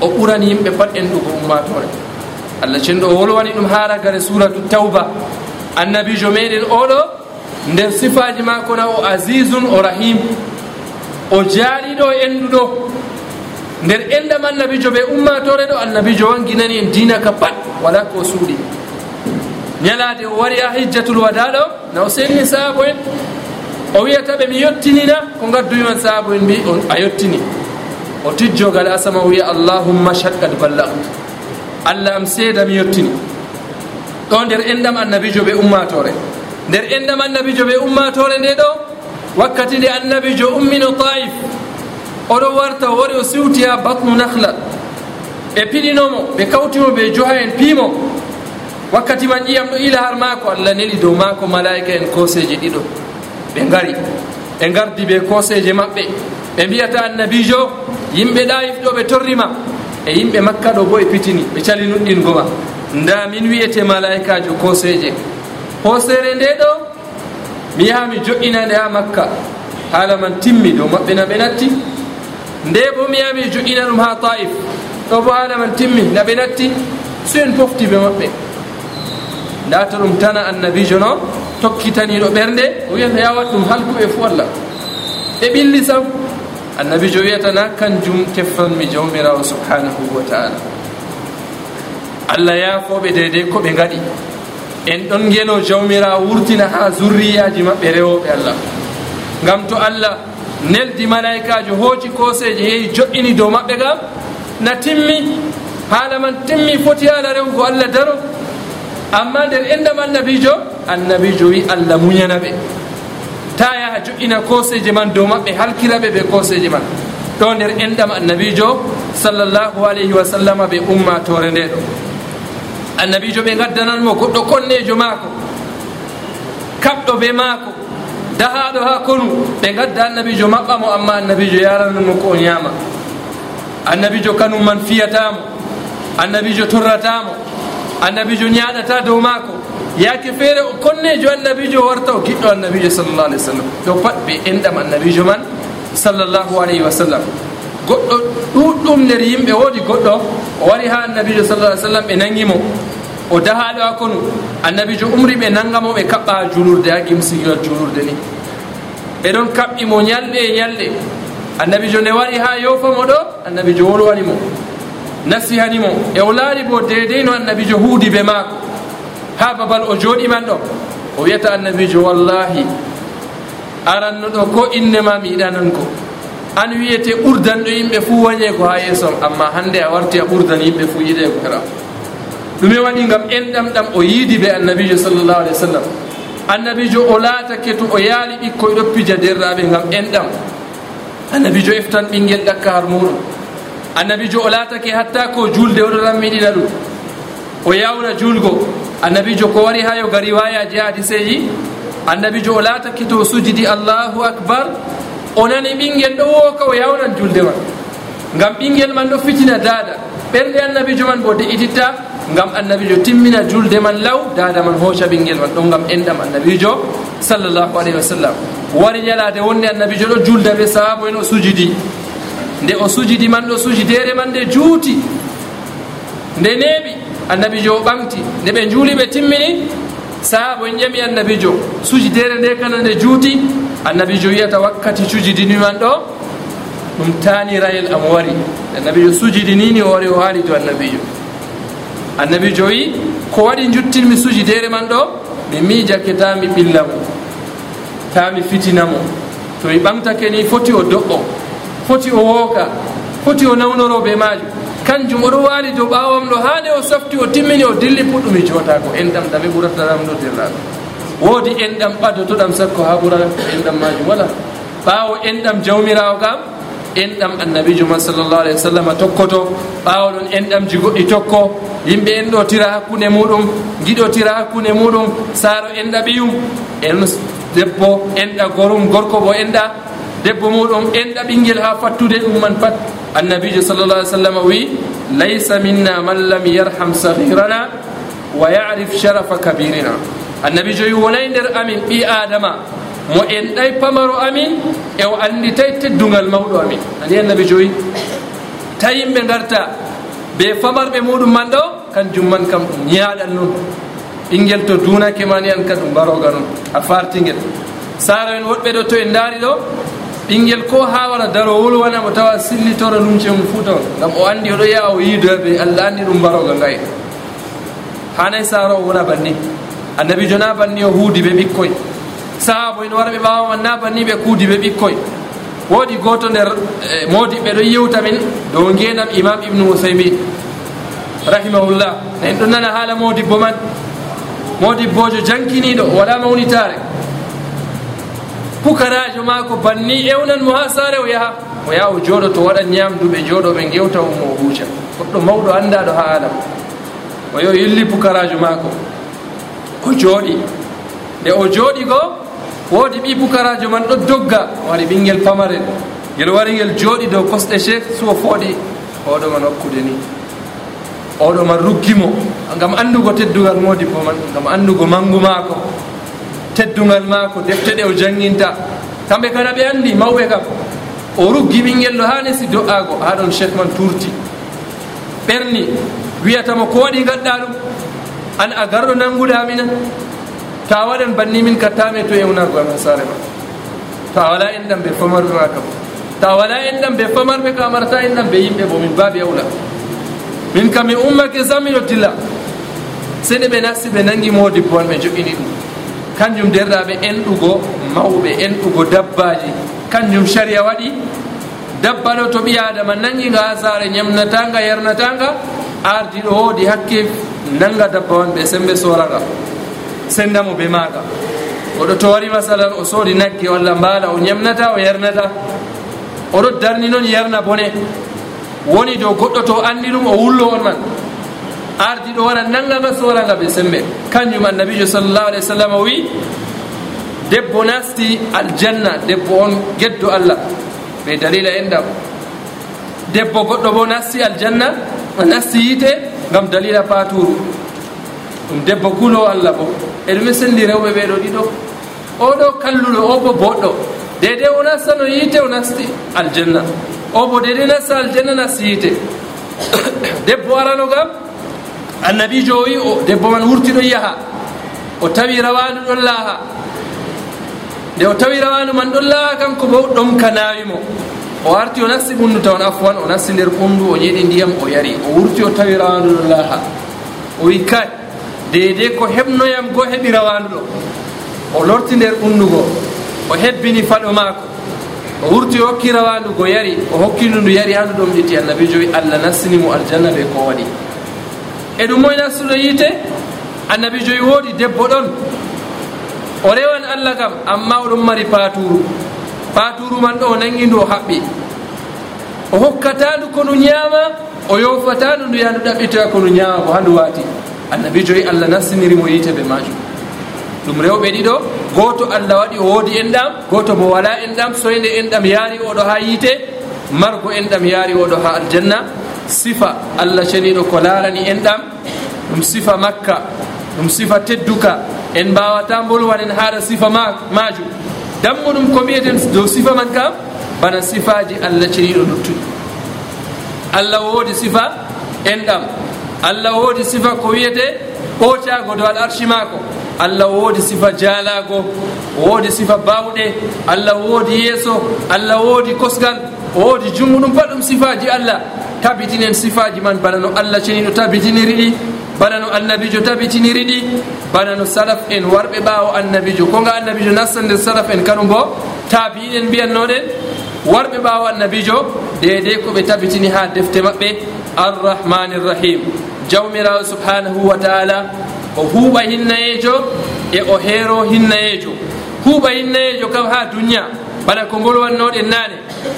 O ɓurani yimɓe pat enɗugo ummatore. Allah cenɗo o wolwani ɗum haragare suratu tawba. Annabijo meɗen oɗo nder sifaji mako na o asisum o rahim. O jaariɗo enduɗo. Nder endam annabijo ɓe ummatore ɗo annabijo wanginani en dina ka pat wala ko suuɗi. Ñalade o wari a hijjatul wada ɗo na o senni saabo en. o wiyata ɓe mi yettinina ko gadduyiman saabu en mbi a yettini o tijjogal asama o wiya allahumma shaqqat kad allah am seeda mi yettini ɗo nder endam annabijo ɓe ummatore nder endam annabijo ɓe ummatore nde ɗo wakkati nde annabijo ummino taif oɗo warta o wari o siwti ha batnu nahla ɓe piɗinomo ɓe kawtimo ɓe joha en piimo. Wakkati man ƴiyam ɗo ila har maako allah neli dow maako malaika en koseje ɗiɗo. ɓe ngari. Ɓe gardi ɓe conseil maɓɓe. Ɓe mbiyata annabijo yimɓe ɗayif ɗo ɓe torrima. E yimɓe makka ɗo bo e pitini ɓe cali nuɗɗingoma nda min wiyete malaikajo conseil hosere nde ɗo mi yaha mi joƴƴinande ha makka. Haala man timmi dow maɓɓe na ɓe natti. Nde bo mi yaha mi joƴƴina ɗum ha taif. Ɗo bo haala man timmi na ɓe natti. So en pofti ɓe maɓɓe. Nda to ɗum tana annabijo noon tokkitaniɗo ɓernde o wiyan yawat ɗum halkuɓe fo allah ɓe ɓilli sam annabijo wiyatana kanjum teffanmi jawmirawo subhanahu wa taala allah yaafoɓe deydey koɓe gaɗi en ɗon geno jawmirawo wurtina ha zurriyaji maɓɓe rewoɓe allah. Ngam to allah neldi malaikajo hooji koseje yehi joƴƴini dow maɓɓe gam na timmi haala man timmi foti haala rewgo allah daro. amma nder endam annabijo annabijo wi allah muñana ɓe. Ta yaha joƴƴina koseje man dow maɓɓe halkira ɓe ɓe koseje man. Ɗo nder enɗam annabijo sallllahu alayhi wa sallam ɓe ummatore nde ɗo. Annabijo ɓe gaddananmo goɗɗo konnejo maako kaɓɗo be maako dahaɗo ha konu. Ɓe gadda annabijo maɓɓa mo amma annabijo yarananmo ko o ñaama annabijo kanum man fiyatamo annabijo torratamo annabijo ñaɗata dow maako. Yaake feere o konnejo annabijo warta o giɗɗo annabijo sallllah alih w sallam. Ɗo pat ɓe enɗam annabijo man sallllahu alayhi wa sallam. Goɗɗo ɗuɗɗum nder yimɓe woodi goɗɗo o wari ha annabijo sallah ah sallam ɓe nangimo o dahaɗo ha konu. Annabijo umri ɓe nangamo ɓe kaɓɓa ha julurde ha gimsigilal julurde ni. Ɓeɗon kaɓɓi mo ñalɗe e ñalɗe annabijo nde wari ha yofamo ɗo annabijo wolwani mo. nasihanimo e o laari bo dedei no annabijo huudi be maako. Ha babal o jooɗiman ɗo o wiyata annabijo wallahi aranno ɗo ko innema mi yiɗanan ko. An wiyete ɓurdanɗo yimɓe fuu wañe ko ha yeesom amma hande a warti a ɓurdan yimɓe fuu yiɗe ko heram ɗume waɗi gam enɗam ɗam o yiidi ɓe annabijo sallllahu alih wa sallam annabijo o laatake to o yaali ɓikkoye ɗo pija derraɓe gam enɗam. Annabijo eftan ɓinguel ɗakka har muɗum annabijo o laatake hatta ko julde oɗo tan mi ɗum o yawna julgo. Annabijo ko wari ha yo gari wayaji hadiseji annabijo o laatake to sujidi allahu acbar o nani ɓinguel ɗo woka o yawnan julde man. Gam ɓinguel man ɗo fitina dada ɓerɗe annabijo man bo de'ititta. Ngam annabijo timmina julde man law dada man hooca ɓinguel man. Ɗon ngam enɗam annabijo sallllahu alayhi wa sallam wari ñalade wonde annabijo ɗo julda ɓe sahabo en o sujidi nde o sujidi man ɗo sujidere man nde juuti. Nde neeɓi annabijo o ɓamti. Nde ɓe juuli ɓe timmini saabo en ƴemi annabijo sujidere nde kana nde juuti annabijo wiyata wakkati sujidini man ɗo ɗum tani rayel am wari. Annabijo sujidinini hoore o haali to annabijo annabijo wi ko waɗi juttinmi sujidere man ɗo mi miijake ta mi ɓilla mo ta mi fitina mo. To mi ɓamtake ni foti o do'o. foti o wooka foti o nawnoro be majum kanjum oɗo waali dow ɓawam ɗo haade o safti o timmini o dilli puɗɗumi e jotako enɗam ɗame ɗo ɗodirlaɗo woodi enɗam ɓadotoɗam sakko ha ɓura enɗam majum wala ɓawo enɗam jawmirawo kam enɗam annabijo man sallllahu alayhi wa sallam tokkoto. Ɓawo ɗon enɗamji goɗɗi tokko. Yimɓe en ɗo tira hakkunde muɗum giɗo tira hakkunde muɗum saaro enɗa ɓiyum. En debbo enɗa gorum gorko bo enɗa debbo muɗum enɗa ɓinguel ha fattude ɗum man pat annabijo sallallah alih sallam wi laysa minna man lam yarham sahirana wa yarif sharafa kabirina. Annabijo wi wonay nder amin ɓi adama mo enɗay pamaro amin e o anditay teddugal mawɗo amin. Andi annabi joyi ta yimɓe garta ɓe famarɓe muɗum man ɗo kanjum man kam ɗum ñaaɗan noon ɓinguel to dunake mani an ka ɗum mbaroga noon a fartiguel sara en woɗɓe ɗo to en daari ɗo ɓinguel ko ha wara darowol wonamo tawa sillitora lumce mum fuu tawa. Gam o andi oɗo yaha o yiidoɓe allah andi ɗum mbaroga ngayi hanayi saro wona banni. Annabi jo na banni o huudi ɓe ɓikkoy. Sahabo en wara ɓe ɓawaman na banni ɓe kuudi ɓe ɓikkoy. Woodi goto nder e, modiɓɓe ɗo yewta min dow ngenam imam ibnu usaymin rahimahullah. En ɗo nana haala modibbo man. Modibbojo jankiniɗo wala mawnitare pukarajo maako banni ewnan mo ha saare o yaha. O yaha o jooɗo to waɗa ñamdu ɓe jooɗo ɓe gewta o huuca. Goɗɗo mawɗo anndaɗo ha alam o yo yilli pukarajo maako. O jooɗi. Nde o jooɗi goo woodi ɓi pukarajo man ɗo dogga wari ɓinguel pamarel ngel wari ngel jooɗi dow kosɗe chek suwo fooɗi oɗo man hokkude ni. Oɗo man ruggimo ngam anndugo teddugal moodi bo man ngam anndugo manngu maako. teddugal maako defte ɗe o janginta. Kamɓe kana ɓe anndi mawɓe kam. O ruggi ɓinngel ɗo haa lesi do'aago haa ɗon chef man turti ɓerni wiyatamo ko waɗi gaɗɗa ɗum? An a garɗo nannguɗa minen to a waɗan banni min kattame to ewnago an hasare e ma. To a wala enɗam ɓe famarɓe ma. Kam to a wala enɗam ɓe famarɓe ka marata enɗam ɓe yimɓe bo min mbaɓe awla min kam mi ummake sam miɗo dilla sede ɓe nasti ɓe nangi modibbo an ɓe joƴini ɗum. kanjum derɗaɓe enɗugo mawɓe enɗugo dabbaji. Kanjum saria waɗi dabba ɗo to ɓi adama nangi nga ha saare ñamnatanga yernatanga ardiɗo woodi hakke nanga dabba wan ɓe sembe soraga sendamo be maga oɗo to wari masalan o soodi nagge walla mbaala o ñamnata o yernata oɗo darni noon yerna bone. Woni dow goɗɗo to anndi ɗum o wullo on man. ardi ɗo wara nangaga soraga ɓe sembe. Kanjum annabijo sallllahu alih w sallam o wi debbo nasti aljanna debbo on geddo allah. Ɓe dalila endam debbo goɗɗo bo nasti aljanna nasti yiite gam dalila paturu. Ɗum debbo kulowo allah bo. E ɗume sendi rewɓe ɓeɗo ɗiɗo. Oɗo kalluɗo o bo boɗɗo. Dede o nasta no yiite o nasti aljanna. O bo dede nasta aljanna nasti yiite [coughs] debbo arano gam annabijo o wi o debbo man wurtiɗo yaha. O tawi rawandu ɗon laaha. Nde o tawi rawandu man ɗon laaha kanko bo ɗon ka nawimo o arti o nasti ɓundu tawan afwan o nasti nder ɓundu o ñeɗi ndiyam o yari. O wurti o tawi rawandu ɗon laaha. O wi kay deydey ko heɓnoyam go heɓi rawandu ɗo. O lorti nder ɓundugo o hebbini faɗo maako. O wurti o hokki rawandu go yari o hokki ndu ndu yari handu ɗom ƴetti annabijo wi allah nassinimo aljanna ɓe ko waɗi. e ɗum moyna suno yiite annabi joyi woodi debbo ɗon. O rewan allah kam amma oɗon mari paturu paturu man ɗo o nangi ndu o haɓɓi. O hokkatandu ko ndu ñaama o yofatandu ndu yaha ɗaɓɓitoya ko ndu ñaama ko handu waati. Annabi joyi allah nassiniri mo yiite ɓe majum ɗum rewɓe ɗiɗo goto allah waɗi o woodi en ɗam goto mo wala en ɗam soyde en ɗam yaari oɗo ha yiite margo en ɗam yaari oɗo ha aljanna. sifa allah ceniɗo ko larani en ɗam ɗum sifa makka ɗum sifa tedduka en mbawata bolwan haɗa sifa majum dammuɗum ko mbiyeten dow sifa man kam bana sifaji allah ceniɗo luttuɗi allah woodi sifa en ɗam allah woodi sifa ko wiyete ɓootago dow al arshi mako allah woodi sifa jaalago woodi sifa bawɗe allah woodi yeeso allah woodi kosgal woodi junngo ɗum pat ɗum sifaji allah. Tabitinen sifaji man bana no allah ceniɗo tabitiniri ɗi bana no annabijo tabitiniri ɗi bana no salaf en warɓe ɓaawo annabijo. Ko nga annabijo nasta nder salaf en kanum bo taabiɗen mbiyatnoɗen warɓe ɓaawo annabijo deede ko ɓe tabitini ha defte maɓɓe. Arrahmani irrahim jawmirawo subhanahu wa taala o huuɓa hinnayejo e o heero hinnayejo huuɓa hinnayejo kam ha duniya bana ko ngol wannoɗen naane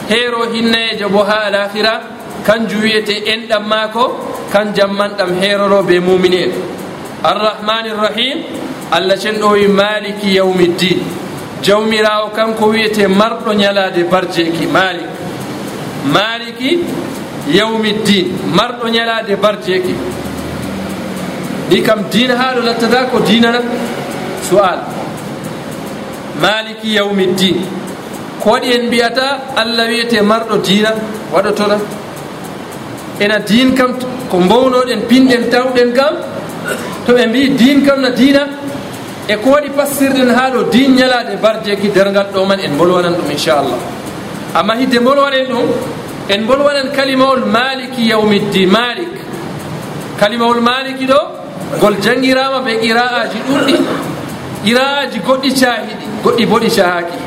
heero hinnayejo bo ha alahira kanjum wiyete enɗam maako kan jammanɗam heeroro be mumini en arrahmani irrahim allah cen ɗo wi maliki yawmiddin jawmirawo kanko wiyete marɗo ñalade barjeki malik maliki yawmiddin marɗo ñalade barjeki ni kam dina haɗo lattata ko dinana su'al maliki yawmiddin ko waɗi en mbiyata allah wiyete marɗo diina waɗotona ena din kam ko mbownoɗen pinɗen tawɗen kam to ɓe mbi din kam na diina e ko waɗi passirɗen ha ɗo din ñalade bardeki dergal ɗo man en mbolwanan ɗum inchallah. Amma hidde mbolwanen ɗum en mbolwanan kalimawol maliki yawmiddi malik kalimawol maliki ɗo ngol jangirama ɓe qira'aji ɗuɗɗi qira'aji goɗɗi cahiɗi goɗɗi boɗi cahaki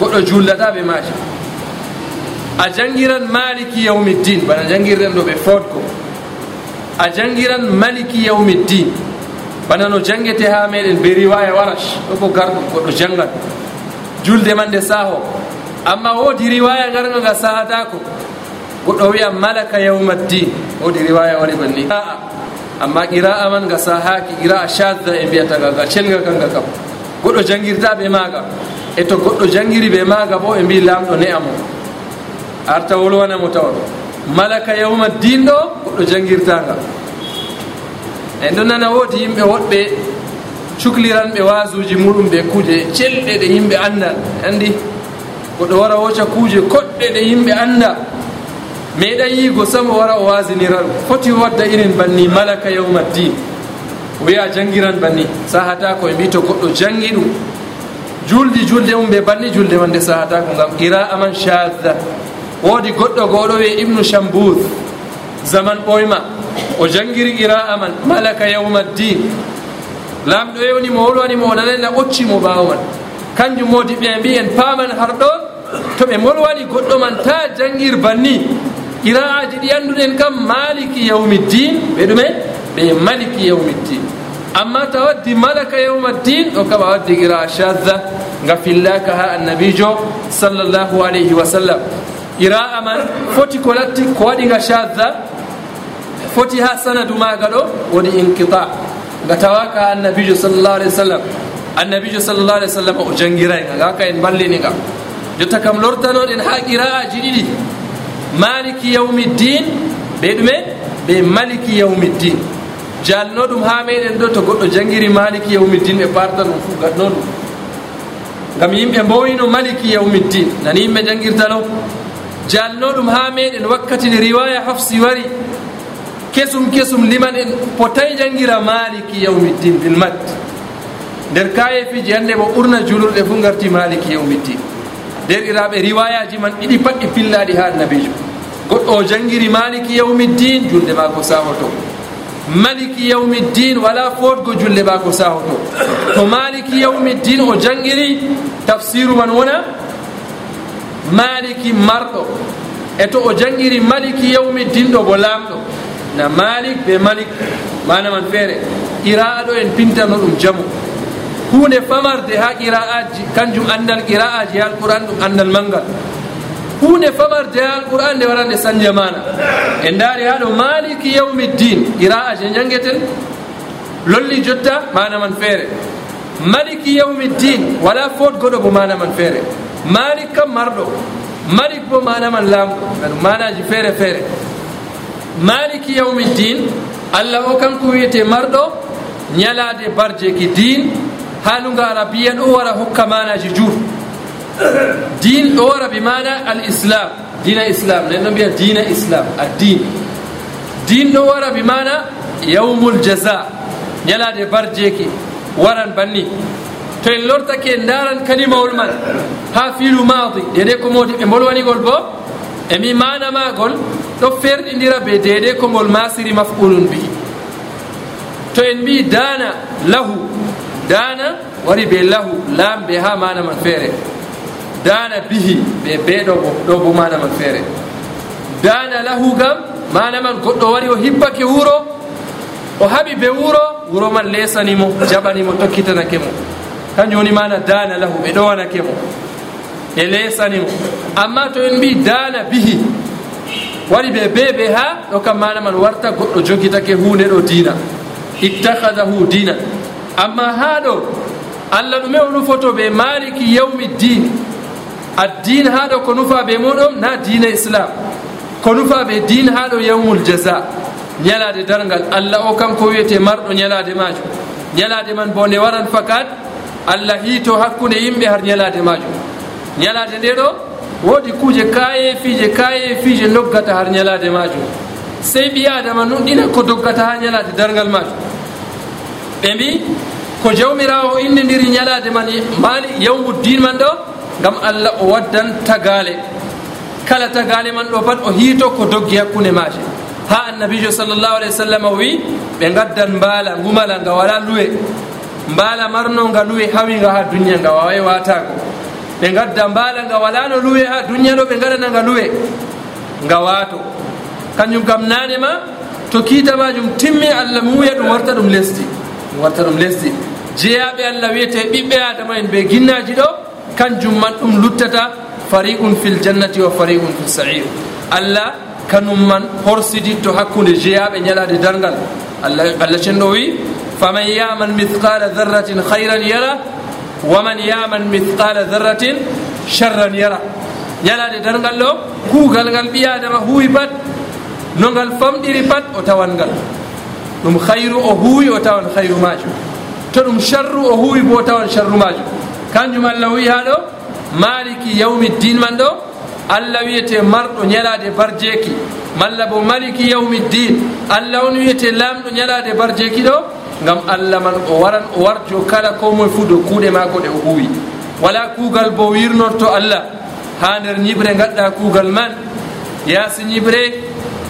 goɗɗo jullata ɓe maji a jangiran maliki yawmiddin bana jangirɗen ɗo ɓe fotko a jangiran maliki yawmiddin bana no jangete ha meɗen be riwaya warash ɗo bo garɗo goɗɗo jangan julde man nde saho amma woodi riwaya garga nga sahatako goɗɗo wiya malaka yawmaddin woodi riwaya wari gon ni. Aa amma qira'a man nga sahaki qira'a shadda e mbiyataga ga celga kanga kam. Goɗɗo jangirta ɓe maga e to goɗɗo jangiri ɓe maga bo ɓe mbi lamɗo ne'a mo. Arta wolwanamo tawa. Ɗo malaka yawma din ɗo goɗɗo jangirtanga en ɗo nana woodi yimɓe woɗɓe cukliran ɓe wasuji muɗum ɓe kuuje celɗe ɗe yimɓe andal andi goɗɗo wara woca kuuje koɗɗe ɗe yimɓe anda meeɗa yigo samo wara o wasinira ɗum foti wadda irin banni malaka yawma din wiya jangiran banni sahata koye mbi to goɗɗo jangi ɗum. juldi julde mum ɓe banni julde man nde sahatako gam qira aman chadda woodi goɗɗo go oɗo wiye ibnu chambouth zaman ɓoyma o jangiri qira'a man malaka yawma ddin lamɗo yewnimo wolwanimo o nanana ɓoccimo ɓaawo man. Kanjum modi ɓe mbi en paman har ɗo to ɓe molwani goɗɗo man ta jangir banni. Qira'aji ɗi anduɗen kam maliki yawmi ddin ɓe ɗume ɓe maliki yawmi ddin amma ta waddi malaka yawma ddin ɗo kam a waddi qira shadda nga fillaka ha annabijo sallllahu alayhi wa sallam. Qira'a man foti ko latti ko waɗiga shadda foti ha sanadu maga ɗo woni inqita. Nga tawaka ha annabijo sallllahu alayhi wa sallam. Annabijo sallllahu alayhi wa sallam o jangirayga ga ka en balliniga jotta kam lortanoɗen ha qira'aji ɗiɗi maliki yaumi ddin ɓe ɗume ɓe maliki yaumi ddin jalno ɗum ha meɗen ɗo to goɗɗo jangiri maliki yawmiddin ɓe parta ɗum fuu gaɗno ɗum. Gam yimɓe mbowino maliki yawmiddin nani yimɓe jangirtano jalno ɗum ha meɗen wakkati nde riwaya hafsi wari kesum kesum liman en potay jangira maliki yawmiddin bil mad nder kaye fiji hannde mo ɓurna julurɗe fuu garti maliki yawmiddin. Nder iraɓe riwayaji man ɗiɗi pat ɗi pillaɗi ha annabijo goɗɗo o jangiri maliki yawmiddin julde mako sawoto. maliki yawmi ddin wala fotgo julle mako saho to to maliki yawmi ddin o jangiri tafsiru man wona maliki marɗo. E to o jangiri maliki yawmi ddin ɗo bo laamɗo. Na malik be malik mana man feere. Qira'aɗo en pintano ɗum jamu. Hunde famarde ha qira'aji kanjum andal qira'aji ha alquran ɗum andal mangal. hunde famarde ha qur'an nde warande sanja mana. En daari ha ɗo maliki yawmi din qira'a je jangeten lolli jotta mana man feere. Maliki yawmi din wala fot goɗo bo mana man feere. Malik kam marɗo malik bo mana man laamɗo. Aɗum manaji feere feere. Maliki yawmi din allah o kanko wiyete marɗo ñalade barjeki din haaluga arabiyan o wara hokka manaji juur. din ɗo wara bi mana al islam dina islam nen ɗo mbiya dina islam a din din ɗo wara bi mana yawmul jaza. Ñalade barjeke waran banni. To en lortake en daran kalimawol man ha filu madi dede ko modi ɓe mbolwanigol bo emi manamagol ɗo ferɗidira be dede ko ngol masiri mafulun bihi to en mbi dana lahu dana wari be lahu lambe ha mana man feere. dana bihi ɓe beɗo ɗo bo manaman feere. Dana lahu gam manaman goɗɗo wari o hippake wuuro o haɓi be wuuro wuuro man lesanimo jaɓanimo tokkitanake mo. Kanjum woni mana dana lahu ɓe ɗowanake mo ɓe lesanimo amma to en mbi dana bihi wari ɓe beɓe ha ɗo kam manaman warta goɗɗo jogitake hunde ɗo dina ittahadahu dina amma ha ɗo allah ɗume o ɗufoto ɓe maliki yawmi din addin ha ɗo ko nufa ɓe muɗum na dina islam. Ko nufa ɓe din ha ɗo yawmul jaza. Ñalade dargal allah o kanko wiyete marɗo ñalade majum. Ñalade man bo nde waran fakat allah hiito hakkude yimɓe har ñalade majum. Ñalade nde ɗo woodi kuuje kaye fiije kaye fiije doggata har ñalade majum. Sey ɓi adama nuɗɗina ko doggata ha ñalade dargal majum. Ɓe mbi ko jawmirawo innidiri ñalade man mali yawmu din man ɗo gam allah o waddan tagale kala tagale man ɗo pat o hiito ko doggi hakkunde maje ha annabijo sallllahu alayhi wa sallam o wi ɓe gaddan mbaala ngumala nga wala luwe. Mbaala marno nga luwe hawinga ha duniya nga wawai watago ɓe gadda mbaala nga wala no luwe ha duniya ɗo ɓe gaɗana nga luwe nga waato. Kañum kam nane ma to kiita majum timmi allah muuya ɗum warta ɗum lesdi. Ɗum warta ɗum lesdi. Jeeyaɓe allah wiyete ɓiɓɓe adama en ɓe ginnaji ɗo kanjum man ɗum luttata fariun fil jannati wa fariun fil sair allah kanum man horsidi hakkude jeyaɓe ñalade dargal allah cenɗo wi faman yaman mithqala darratin hayran yara waman yaman mithqala darratin sharran yara. Ñalade dargal ɗo kuugal ngal ɓiyadama huwi pat no ngal famɗiri pat o tawan ngal. Ɗum hayru o huwi o tawan hayru majum to ɗum charru o huwi bo o tawan charru majum kanjum allah wi ha ɗo maliki yawmi din man ɗo allah wiyete marɗo ñalade barjeeki. Malla bo maliki yawmi din allah on wiyete lamɗo ñalade barjeeki ɗo gam allah man o waran o warjo kala ko moye fuu dow kuuɗe maako ɗe o huwi. Wala kuugal bo wirnorto allah ha nder ñiɓre gaɗɗa kuugal man. Yaasi ñiɓre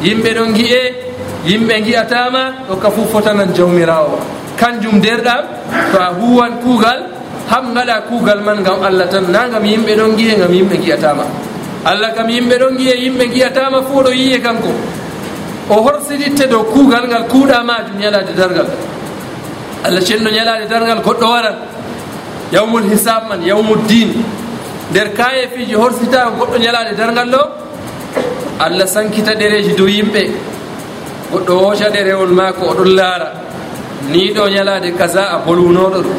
yimɓe ɗon gi'e yimɓe gi'atama ɗo ka fuu fotanan jawmirawo kanjum nderɗam to a huwan kuugal ham gaɗa kuugal man gam allah tan na gam yimɓe ɗon giye gam yimɓe giyatama allah kam yimɓe ɗon giye yimɓe giyatama fo ɗo yiye kanko. O horsiditte dow kuugal ngal kuuɗa majum ñalade dargal allah cenno ñalade dargal goɗɗo waran. Yawmul hisab man yawmul din nder kaye fiji horsita goɗɗo ñalade dargal ɗo allah sankita ɗereji dow yimɓe. Goɗɗo hoca ɗerewol maako oɗon laara. Ni ɗo ñalade kaza a bolwunoɗo ɗum.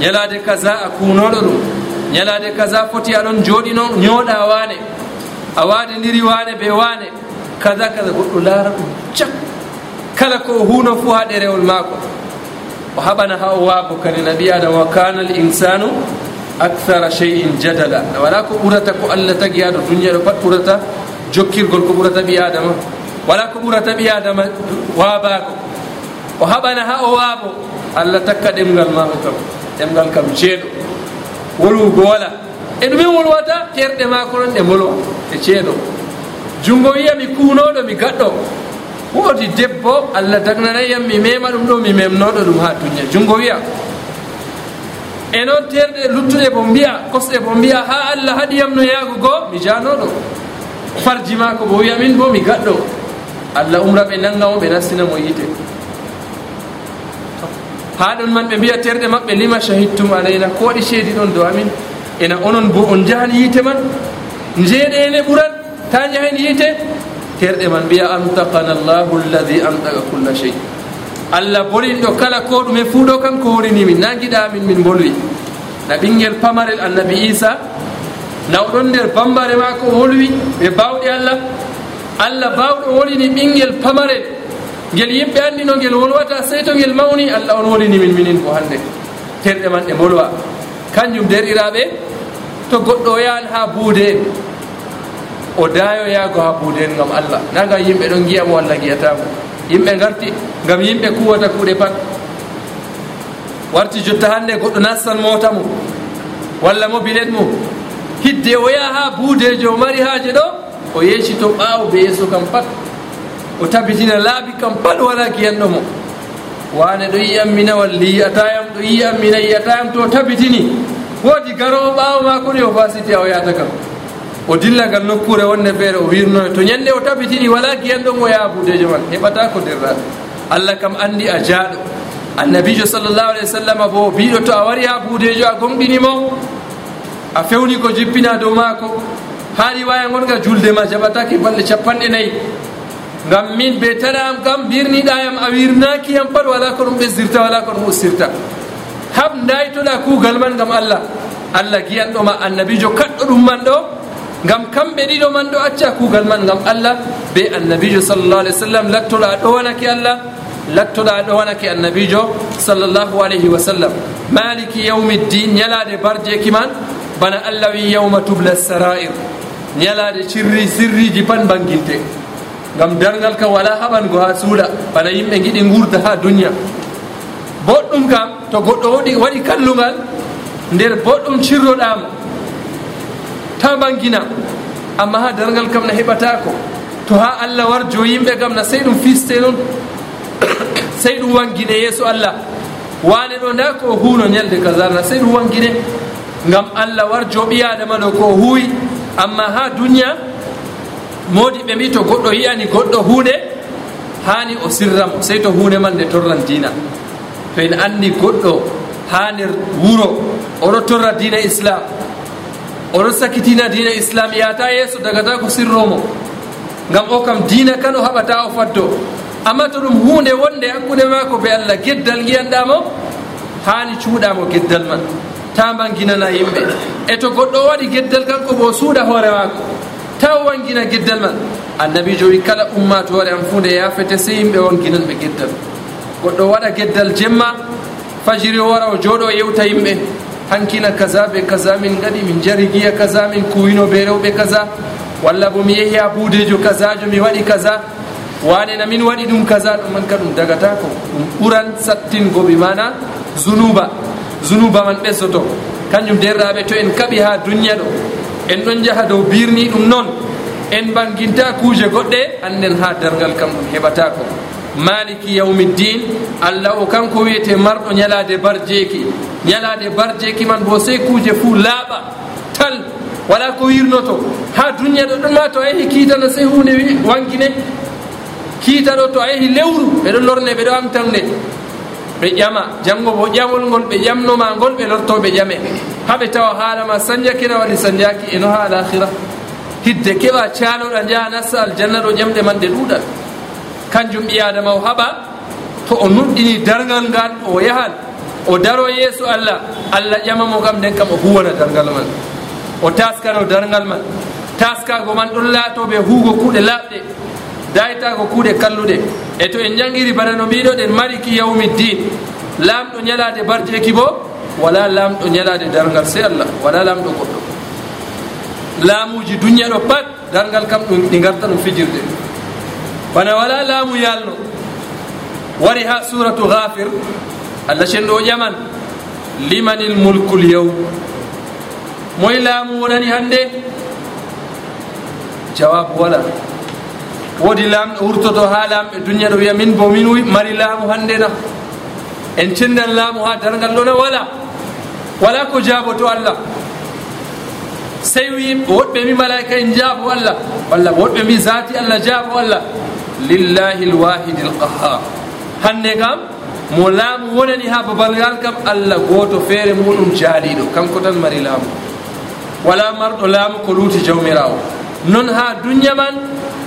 ñalade kaza a kunoɗo ɗum. Ñalade kaza foti aɗon jooɗino ñooɗa waane a waadidiri waane be waane kaza kaza goɗɗo laara ɗum cak. Kala ko huuno fuu ha ɗerewol maako. O haɓana ha o waabo kadi nabi adama wa kana l insanu acthara cheyin jadala wala ko ɓurata ko allah tagi ha ɗo duniya ɗo pat ɓurata jokkirgol ko ɓurata ɓi adama. Wala ko ɓurata ɓi adama waabaako. O haɓana ha o waabo allah takka ɗemgal maako kam. ɗemgal kam ceeɗo wolwugo wala e ɗumen wolwata terɗe maako non ɗe molwa e ceeɗo junngo wiya mi kuunoɗo mi gaɗɗo. Woodi debbo allah dagnanayam mi mema ɗum ɗo mi memnoɗo ɗum ha duña junngo wiya e noon terɗe luttuɗe bo mbiya kosɗe bo mbiya ha allah haɗiyam no yaago goo. Mi janoɗo farji maako bo wiya min bo mi gaɗɗo. Allah umra ɓe nannga mo ɓe nastina mo yiite. ha ɗon man ɓe mbiya terɗe maɓɓe lima shahidtum alayna? Ko waɗi seedi ɗon do amin. Ena onon bo on jahan yiite man njeeɗene ɓuran ta jahen yiite. Terɗe man mbiya amtakana llahu alladi amtaka culla chey allah bolinɗo kala ko ɗume fuu ɗo kanko horinimin na giɗamin min bolwi na ɓinguel pamarel annabi isa nawɗon nder bambare ma ko wolwi ɓe bawɗe allah. Allah bawɗo wolini ɓinguel pamarel. ngel yimɓe anndi no ngel wolwata sey to ngel mawni allah on woni nimin minin ko hannde. Terɗe man ɗe bolwa kanjum derɗiraɓe to goɗɗo o yahan ha buude en o dayoyago ha buude en gam allah. Naga yimɓe ɗon giyamo allah giyatamo yimɓe garti gam yimɓe kuwata kuuɗe pat. Warti jotta hannde goɗɗo nastan mota mum walla mo bilet mum. Hidde o yaha ha buudejo o mari haaje ɗo o yeeci to ɓaawo be yeeso kam pat. o tabitina laabi kam pat wala kiyanɗo mo. Wane ɗo yiyam mina walli yiyata ɗo yiyam mina yiyatayam to tabitini. Woodi garowo ɓaawo ma ni o fasiti a o yahata kam. O dillagal nokkure wonde feere o wirnoyo. To ñande o tabitini wala giyanɗo mo yaha buudejo man heɓata ko derraɗo allah kam andi a jaaɗo. Annabijo sallllahu alah wa sallam bo biɗo to a wari ha buudejo a gomɗinimo a fewni ko jippina dow maako. Ha riwaya gonga julde ma jaɓatake balɗe capanɗe nayyi ngam min be tare am kam birniɗayam a wirnaki yam pat wala ko ɗum ɓesdirta wala ko ɗum ustirta. Hab daytoɗa kuugal man gam allah. Allah giyanɗo ma annabijo kaɗɗo ɗum man ɗo. Gam kamɓe ɗiɗo man ɗo acca kuugal man gam allah. Be annabijo sallllah alih w sallam lattoɗa a ɗowanake allah lattoɗa a ɗowanake annabijo sallllahu alayhi wa sallam maliki yawmi ddin ñalade barjeki man bana allah wi yawma tubla sarair. Ñalade sirri sirriji pan banguilte gam dargal kam wala haɓango ha suuɗa bana yimɓe giɗi gurda ha duniya boɗɗum kam to goɗɗo woɗi waɗi kallugal nder boɗɗum cirroɗama ta bangina amma ha dargal kam na heɓatako to ha allah warjo yimɓe kam na sey ɗum fiste noon [coughs] sey ɗum wangine yeeso allah. Wane ɗo nda ko huuno ñalde kasarna sey ɗum wangine. Gam allah warjo ɓiyaɗama ɗo ko huuyi amma ha duniya modi ɓe mbi to goɗɗo yiyani goɗɗo hunde hani o sirramo sey to hunde man nde torran dina to en andi goɗɗo ha nder wuro oɗo torra dina islam oɗo sakitina dina islam yata yeeso daga ta ko sirromo ngam o kam dina kan o haɓata o faddo. Amma to ɗum hunde wonde hakkude mako be allah geddal giyanɗamo hani cuuɗamo geddal man. Ta mbanginana yimɓe. E to goɗɗo o waɗi geddal kanko bo suuɗa hoore mako taw wangina geddal man. Annabi joni kala ummatore am fu nde yafete sey yimɓe wanginan ɓe geddal. Goɗɗo waɗa geddal jemma fajiri wara o jooɗo yewta yimɓe. Hankina kaza ɓe kaza min gaɗi min jari giya kaza min kuwino be rewɓe kaza. Walla bo mi yehi ha buudejo kazajo mi waɗi kaza. Wanena min waɗi ɗum kaza ɗum man ka ɗum dagata ko ɗum ɓuran sattingo ɓe mana zunuba. Zunuba man ɓessoto kanjum derɗaɓe to en kaɓi ha duniya ɗo. en ɗon jaha dow birni ɗum noon en banginta kuuje goɗɗe annden ha dargal kam ɗum heɓata ko maliki yawmiddin allah o kanko wiyete marɗo ñalade bar jeeki ñalade bar jeeki man bo sey kuuje fuu laaɓa tal wala ko wirnoto. Ha duniya ɗo ɗon ma to a yehi kiitano sey hunde wangine. Kiita ɗo to a yehi lewru ɓeɗo lorne ɓeɗo amtan nde. ɓe ƴama janngo bo ƴamol ngol ɓe ƴamnoma ngol ɓe lortoɓe ƴame. Haɓe tawa haalama sanjakina waɗi sanjaki eno ha alahira hidde keɓa caloɗa jaha nasta aljanna ɗo ƴamɗe man ɗe ɗuɗal. Kanjum ɓi adama o haɓa to o nuɗɗini dargal ngal o yahan o daro yeeso allah allah ƴamamo kam nden kam o huwana dargal man. O taskano dargal man. Taskago man ɗon laatoɓe huugo kuuɗe laaɓɗe. dayta ko kuuɗe kalluɗe e to en jangiri bana no mbiɗoɗen mariki yawmi din lamɗo ñalade barjeeki bo wala lamɗo ñalade dargal se allah wala lamɗo goɗɗo. Laamuji duña ɗo pat dargal kam ɗum ɗi garta ɗum fijirde. Bana wala laamu yalno wari ha suratu gafir allah cenɗo o ƴaman limanil mulkul yawm. Moye laamu wonani hannde? Jawabu wala. woodi laamɗo wurtoto ha laamɓe duniya ɗo wiya min bo min mari laamu hannde na. En cendan laamu ha dargal ɗona wala. Wala ko jaabo to allah. Sey wi woɗɓe mbi malaika en jaabo allah walla woɗɓe mbi zati allah jaabo allah. Lillahi lwahidi lqahar hannde kam mo laamu wonani ha babal ngal kam allah gooto feere muɗum jaaliɗo kanko tan mari laamu. Wala marɗo laamu ko luuti jawmirawo noon ha duña man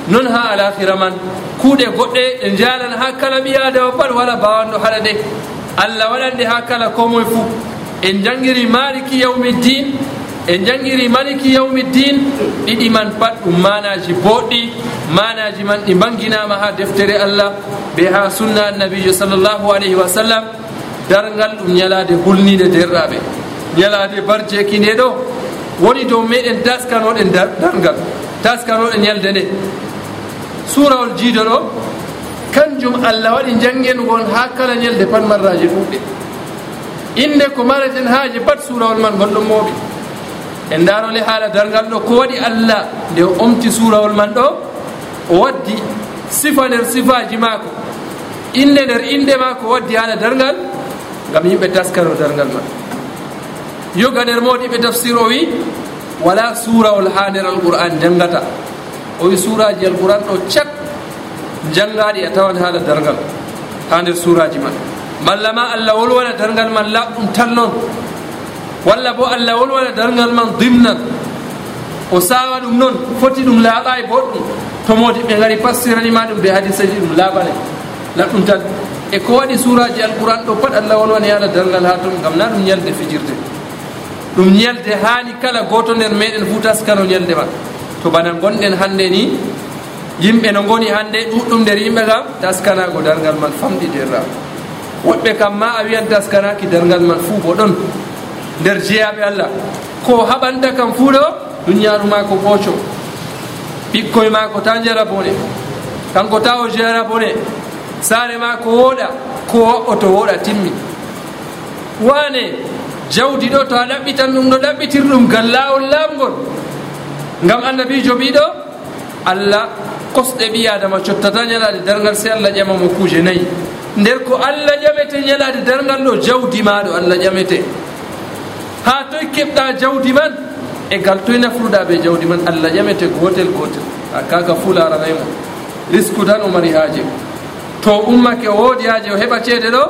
noon ha alahira man kuuɗe goɗɗe ɗe jalan ha kala ɓi adama pat wala bawanɗo haɗa ɗe. Allah waɗande ha kala komoye fuu. En jangiri maliki yawmi din en jangiri maliki yawmi din ɗiɗi man pat ɗum manaji boɗɗi manaji man ɗi banginama ha deftere allah ɓe ha sunna annabijo sallllahu alayhi wa sallam. Dargal ɗum ñalade hulnide derraɓe. Ñalade barjeki nde ɗo woni dow meɗen taskanoɗen dargal taskanoɗen ñalde nde. suurawol jiido ɗo kanjum allah waɗi janngenugol ha kala ñalde pat marraji ɗuɗɗe inde ko mareten haaji bat suurawol man gonɗon mooɓi. En darole haala dargal ɗo ko waɗi allah nde o omti suurawol man ɗo o waddi sifa nder sifaji maako. Inde nder inde maako waddi haala dargal ngam yimɓe taskaro dargal man. Yoga nder moɗiɓe tafsir o wi wala suurawol ha nder alqur'an janngata o wi suraji alquran ɗo cat jangaɗi a tawan haala dargal ha nder suraji man. Malla ma allah wolwana dargal man laɓɗum tan noon. Walla bo allah wolwana dargal man dimnan. O sawa ɗum noon foti ɗum laaɓa e boɗɗum. To modi ɓe gari passiranima ɗum ɓe hadisaji ɗum laaɓane laɓɗum tan. E ko waɗi suraji alquran ɗo pat allah wolwani yaala dargal ha toon gam na ɗum ñalde fijirde. Ɗum ñalde hani kala goto nder meɗen fu taskano ñalde man. to bana gonɗen hannde ni yimɓe no goni hannde ɗuɗɗum nder yimɓe kam taskanago dargal man famɗidirra woɗɓe kam ma a wiyan taskanaki dargal man fuu bo ɗon nder jeyaɓe allah. Ko haɓanta kam fuu ɗo duniyaru ma ko ɓooco ɓikkoye ma ko ta jara bone. Kanko ta o jara bone saare ma ko wooɗa ko o to wooɗa timmi. Wane jawdi ɗo to a ɗaɓɓitan ɗum ɗo ɗaɓɓitir ɗum gal laawol laamgol. gam annabijo mbiɗo allah kosɗe ɓi adama cottata ñalade dargal se allah ƴamamo kuuje nayyi nder ko allah ƴamete ñalade dargal ɗo jawdi maɗo allah ƴamete. Ha toy keɓɗa jawdi man e gal toye nafruɗa ɓe jawdi man allah ƴamete gotel. Gotel a kaga fularanaymo risque tan o mari haaje. To ummake o woodi haaje o heɓa ceede ɗo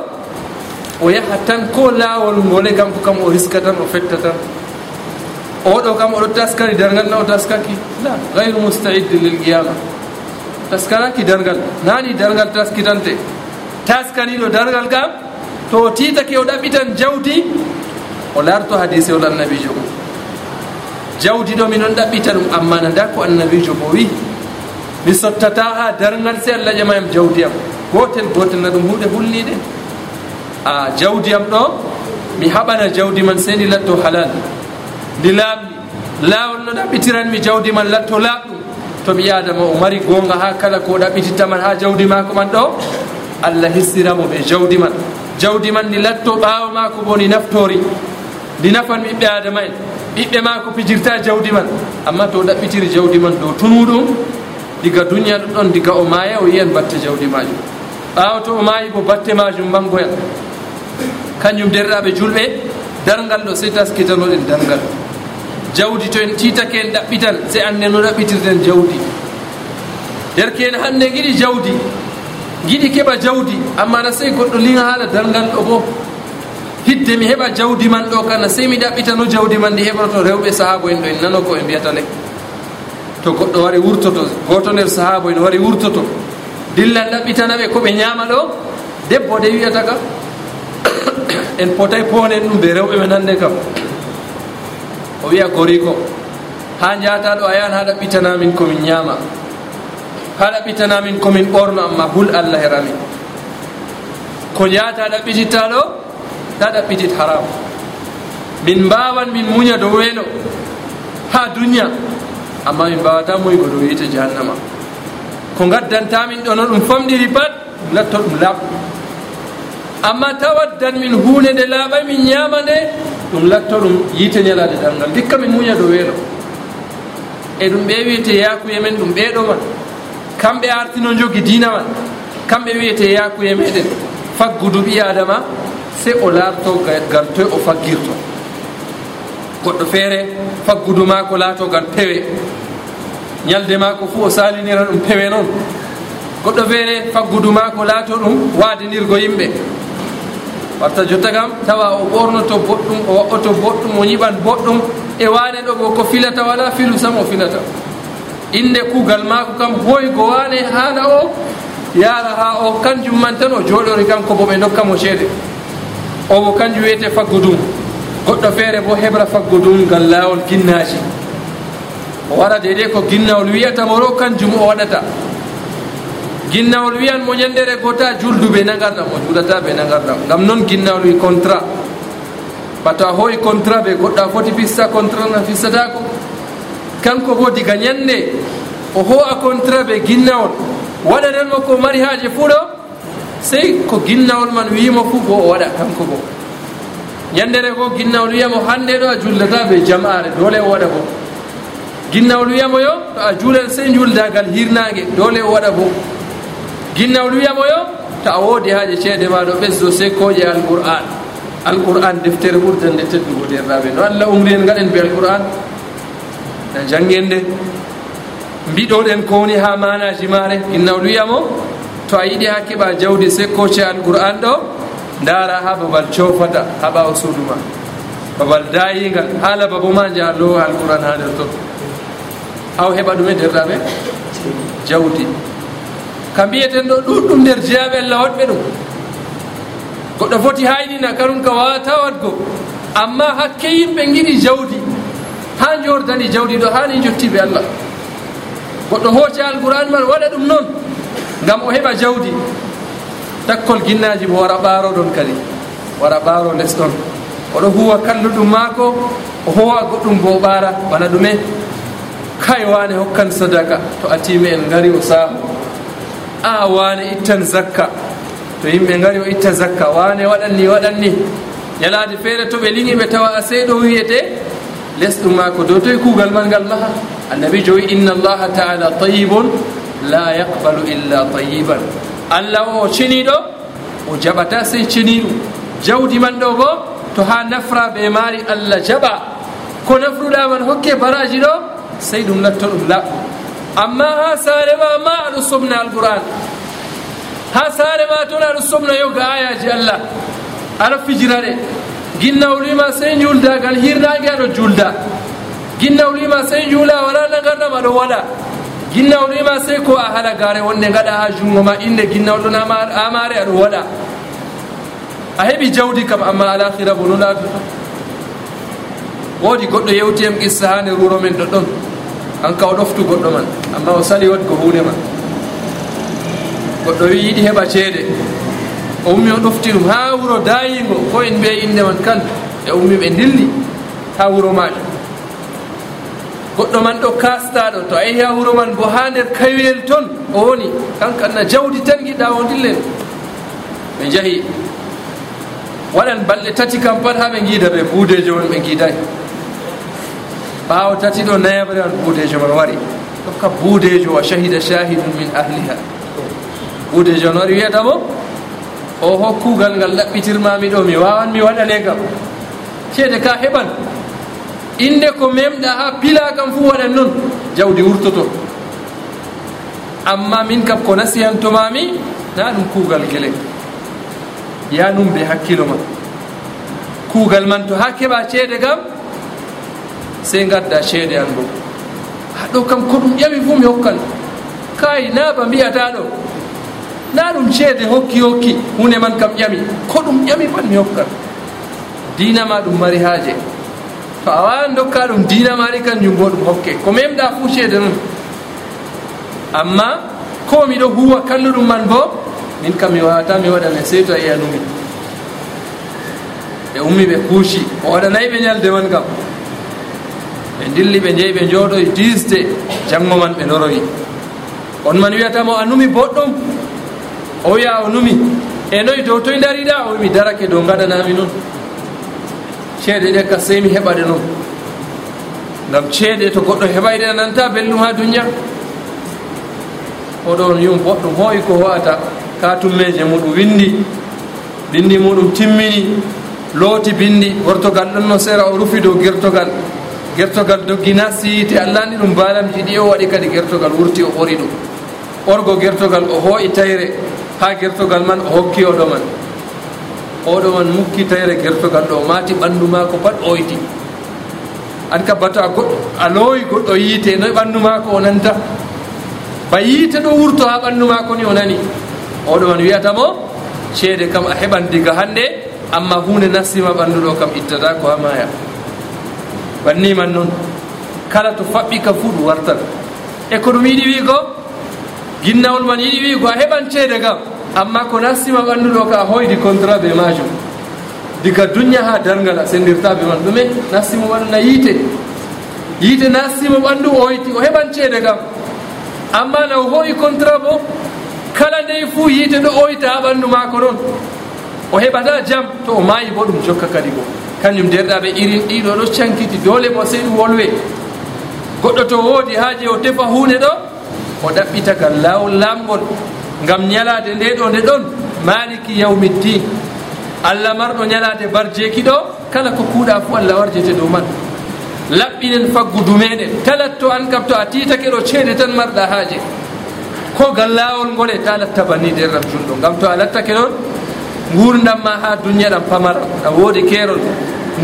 o yaha tan ko laawol ngole kanko kam o riska tan o fetta tan. oɗo kam oɗo taskani dargal na o taskaki? La gayru mustaidde lil qiyama taskanaki dargal nani dargal taskitante. Taskaniɗo dargal kam? To o titake o ɗaɓɓitan jawdi o larto hadise ol annabijo mum. Jawdi ɗo minon ɗaɓɓita ɗum amma nada ko annabijo mo wi mi sottata ha dargal se allah ƴama yam jawdi am. Gotel gotel na ɗum huuɗe hulliɗe a jawdi am ɗo mi haɓana jawdi man sey ndi latto halal. ndi laaɓdi laawol no ɗaɓɓitiranmi jawdi man latto laaɓɗum. To mi adama o mari gonga ha kala ko ɗaɓɓitittaman ha jawdi maako man ɗo allah hissiramo ɓe jawdi man. Jawdi man ndi latto ɓaawo maako bo ndi naftori ndi nafan ɓiɓɓe adama en. Ɓiɓɓe maako pijirta jawdi man. Amma to ɗaɓɓitiri jawdi man dow tunuɗum diga duniya ɗo ɗon diga o maaya o yiyan batte jawdi majum ɓaawa to o maayi bo batte majum mangoyan kañum derɗaɓe julɓe dargal ɗo sey taskitanoɗen dargal jawdi to en titake en ɗaɓɓitan se anne no ɗaɓɓitirten jawdi. Derke en hannde giɗi jawdi giɗi keɓa jawdi amma na sey goɗɗo liga haala dargal ɗo bo. Hidde mi heɓa jawdi man ɗo kana sey mi ɗaɓɓitano jawdi man ndi heɓroto rewɓe sahabo en ɗo en nano ko ɓe mbiyata le to goɗɗo wari wurtoto goto nder sahabo en wari wurtoto dillan ɗaɓɓitana ɓe koɓe ñaama ɗo debbo de wiyata ka. [coughs] En potay ponen ɗum ɓe rewɓe men hannde kam. o wiya goriko ha jata ɗo a yahan ha ɗaɓɓitanamin komin ñama ha ɗaɓɓitanamin komin ɓorno amma hul allah herami ko jata ɗaɓɓititta ɗo ta ɗaɓɓitit haram min mbawan min muña dow weelo ha duniya amma min mbawata muygo dow yite jahannama. Ko gaddantamin ɗo no ɗum famɗiri pat latto ɗum laaɓɗum amma tawaddan min hunde nde laaɓay min ñama nde ɗum latto ɗum yiite ñalade ɗamgal dikka min muña ɗo weelo. E ɗum ɓe wiyete yakuye men ɗum ɓeɗo man. Kamɓe artino jogui dina man. Kamɓe wiyete yakuye meɗen faggudu ɓi adama se o larto gal toye o faggirto. Goɗɗo feere faggudu mako laatogal pewe. Ñalde mako fuu o salinira ɗum pewe noon goɗɗo feere faggudu mako laato ɗum waadenirgo yimɓe. warta jotta kam tawa o ɓornoto boɗɗum o waɓɓoto boɗɗum o ñiɓan boɗɗum e waane ɗo ko filata wala filu sam o filata. Inde kuugal maako kam woygo waane haala o yaara ha o kanjum man tan o jooɗori kanko bo ɓe dokkamo ceede. O bo kanjum wiyete faggudum goɗɗo feere bo heɓra faggudum ngal laawol ginnaji o waɗa dede ko ginnawol wiyatamo ro kanjum o waɗata. ginnawol wiyan mo ñandere gota julduɓe nagarɗam o juulata ɓe nagarɗam gam noon ginnawol wi contrat. Bato a hooyi contrat ɓe goɗɗo a foti fista contrat na fistatako kanko bo diga ñande o ho a contrat ɓe ginnawol. Waɗanan mo ko mari haaje fuu ɗo sey ko ginnawol man wimo fuu bo o waɗa kanko bo. Ñandere ko ginnawol wiyamo hande ɗo a juldata ɓe jam'are dole o waɗa bo. Ginnawol wiyamo yo to a juulan sey juldagal hirnage dole o waɗa bo. ginnawɗo wiyamo yo to a woodi haaje ceede maɗo ɓesdo sekkoje alqur'an. Alqur'an deftere ɓurdan nde teddugo derraɓe no allah umri en gaɗen be alqur'an? Na janggen nde. Mbiɗoɗen kowoni ha manaji maare. Ginnawɗo wiyamo? To a yiɗi ha keɓa jawdi sekkoce alqur'an ɗo ndara ha babal cofata ha ɓawa suudu ma. Babal dayigal haala babo ma jaha lowa alqur'an ha nder ton aw heɓa ɗume derraɓe jawdi. ka mbiyeten ɗo ɗuɗɗum nder jeyaɓe allah waɗɓe ɗum. Goɗɗo foti haynina kanum ka wawata watgo amma hakke yimɓe giɗi jawdi ha jordani jawdi ɗo hani jottiɓe allah. Goɗɗo hooce alqouran man waɗa ɗum noon ngam o heɓa jawdi. Takkol ginnaji mo wara ɓaaro ɗon kadi wara ɓaaro les ɗon. Oɗo huwa kalluɗum maako o howa goɗɗum bo ɓaara bana ɗume. Kay wane hokkan sadaka to atimi en gari o saaho a wane ittan zakka. To yimɓe gari o itta zakka wane waɗan ni waɗan ni ñalade feere to ɓe liŋi ɓe tawa a seyɗo wiyete lesɗum ma ko dow toye kuugal mal ngal maha annabi jowi inna allaha taala tayibun la yaqbalu illa tayiban allah o o ciniɗo o jaɓata sey ciniɗum jawdi man ɗo bo to ha nafra ɓe maari allah jaɓa. Ko nafruɗa man hokke baraji ɗo sey ɗum latto ɗum laɓɗum amma ha saare ma ma aɗo somna alquran. Ha saare ma toon aɗo somna yoga ayaji allah. Aɗa fijiraɗe ginnawlima sey juldagal hirnage aɗo julda ginnawlima sey juula wala nagarɗam aɗo waɗa. Ginnawlima sey ko a hala gare wonde gaɗa ha jungo ma inde ginnawol amare aɗo waɗa. A heɓi jawdi kam amma alahira bono laafi woodi goɗɗo yewti hem qissa ha nder wuro men ɗoɗɗon. an ka o ɗoftu goɗɗo man amma o sali watgo hunde man. Goɗɗo wi yiɗi heɓa ceede. O ummi o ɗofti ɗum ha wuro dayingo ko en mbiya inde man kan e ummi ɓe dilli ha wuro majum goɗɗo man ɗo kastaɗo to a yehi ha wuro man bo ha nder kaywel toon o woni kankanna jawdi tan giɗɗa o dillen ɓe jahi waɗan balɗe tati kam pat ha ɓe giida ɓe buudejo on ɓe giidayi ɓawo tati ɗo nayabre an buudejo man wari. Ɗokka buudejo wa shahida shahidum min ahliha. Buudejo no wari wiyata mo o ho kuugal ngal ɗaɓɓitirmami ɗo mi wawan mi waɗane kam ceede ka heɓan. Inde ko memɗa ha pila kam fuu waɗan noon jawdi wurtoto. Amma min kam ko nasiyantomami na ɗum kuugal gele. Ya num be hakkilo ma kuugal man to ha keɓa ceede kam sey gadda ceede an bo haɗo kam ko ɗum ƴawi fuu mi hokkan kay naaba mbiyata ɗo? Na ɗum ceede hokki hokki hunde man kam ƴami. Ko ɗum ƴami pat mi hokkan dinama ɗum mari haaje. To a wawan dokka ɗum dinamari kanjum bo ɗum hokke. Ko memɗa fuu ceede noon amma ko miɗo huwa kalluɗum man bo min kam mi wawata mi waɗane sey to a yiyanumi ɓe ummi ɓe kuuci o waɗanayi ɓe ñalde man kam ɓe dilli ɓe jeeyi ɓe jooɗoy disde janngo man ɓe loroyi. On man wiyatamo a numi boɗɗum? O wiya o numi? E noyi dow toye dariɗa o wi mi darake dow gaɗanami noon ceeɗe ɗe ka sey mi heɓaɗe noon ngam ceeɗe to goɗɗo heɓayde ananta belɗum ha duniya oɗon yum boɗɗum hooyi ko ho'ata ka tummeje muɗum windi bindi muɗum timmini looti bindi gortogal ɗon no sera o rufi dow gertogal gertogal doggina siite allahni ɗum balamji ɗi o waɗi kadi gertogal wurti o ɓori ɗum. Orgo gertogal o hoo'i tayre ha gertogal man o hokki oɗo man. Oɗo man mukki tayre gertogal ɗo maati ɓanndu maako pat oyti an ka bato a goɗɗo a loowi goɗɗo yiite noye ɓanndu maako o nanta? Ba yiite ɗo wurto ha ɓanndu maako ni o nani? Oɗo man wiyata mo ceede kam a heɓan diga hannde amma hunde nassima ɓanndu ɗo kam ittata ko ha maya banniman noon kala to faɓɓi ka fuu ɗum wartat e ko ɗum yiɗi wiigo ginnawol man yiɗi wiigo a heɓan ceede kam amma ko nassima ɓannduɗo ka a hoydi contrat be majum. Diga duña ha dargal a sendirta be man. Ɗume nassimo wanna yiite. Yiite nastimo ɓanndu o hoyti o heɓan ceede kam amma naw hoyi contrat bo kala ndey fuu yiite ɗo oyta ha ɓanndu maako noon o heɓata jam to o maayi bo ɗum jokka kadi goo kañum derɗaɓe irin ɗiɗo ɗo cankiti. Doole mo sey ɗum wolwe. Goɗɗo to woodi haaji o tefa hunde ɗo o ɗaɓɓitagal lawol lamgol ngam ñalade nde ɗo nde ɗon maliki yawmiddin allah marɗo ñalade barjeeki ɗo kala ko kuuɗa fo allah warjete dow man. Laɓɓinen faggudu meɗen talat to an kam to a titake ɗo ceede tan marɗa haaje. Ko gal lawol ngole ta latta banni nder rat junɗo ngam to a lattake ɗon gurdam ma ha duniya ɗam pamara ɗam woodi keerol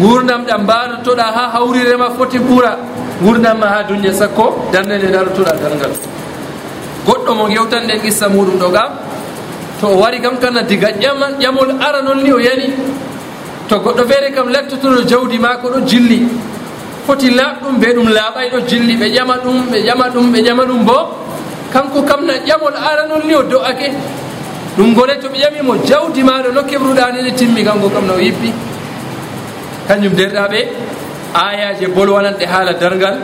gurdam ɗam mbanotoɗa ha hawrirema foti ɓuura gurdam ma ha duniya sakko darde nde darotoɗa dargal goɗɗo mo gewtanɗen qissa muɗum ɗo gam to o wari kam kana diga ƴama ƴamol ara noon ni o yani to goɗɗo feere kam lettotoɗo jawdi maako ɗo jilli. Foti laaɓɗum be ɗum laaɓay ɗo jilli ɓe ƴama ɗum ɓe ƴama ɗum ɓe ƴama ɗum bo kanko kam na ƴamol aranol ni o do'ake. ɗum gole to ɓe ƴamimo jawdi maɗo no kebruɗanine timmi kanko kam no yippi. Kañum derɗaɓe ayaje bolwananɗe haala dargal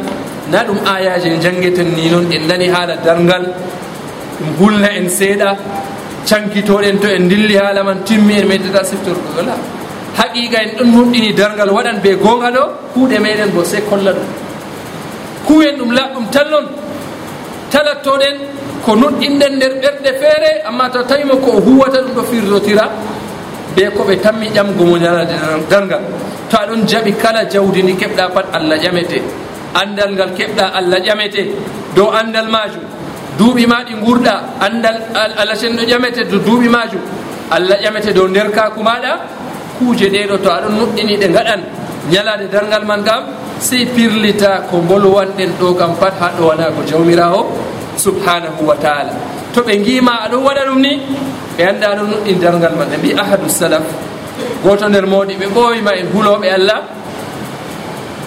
na ɗum ayaje jangueten ni noon en nani haala dargal ɗum hulna en seeɗa cankitoɗen to en dilli haala man timmi en meddata siftorɗugo la. Haqiqa en ɗon nuɗɗini dargal waɗan be gonga ɗo kuuɗe meɗen bo se kolla ɗum. Kuwen ɗum laɓɗum tan noon talattoɗen ko nuɗɗinɗen nder ɓerɗe feere amma to tawima ko o huwata ɗum ɗo firlotira be koɓe tammi ƴamgo mo dargal to aɗon jaɓi kala jawdi ndi keɓɗa pat allah ƴamete. Andal ngal keɓɗa allah ƴamete. Dow andal majum duuɓi ma ɗi gurɗa andal allah sen ɗo ƴamete do duuɓi majum allah ƴamete. Dow nder kaku maɗa kuuje ɗeɗo to aɗon nuɗɗini ɗe gaɗan ñalade dargal man kam sey pirlita ko bolwanɗen ɗo kam pat ha ɗo wona ko jawmirawo subhanahu wa taala. To ɓe ngima aɗon waɗa ɗum ni ɓe anda ɗon nuɗɗin dargal maɓɓe mbi ahadu salaf. Goto nder moɗi ɓe ɓowima en huloɓe allah.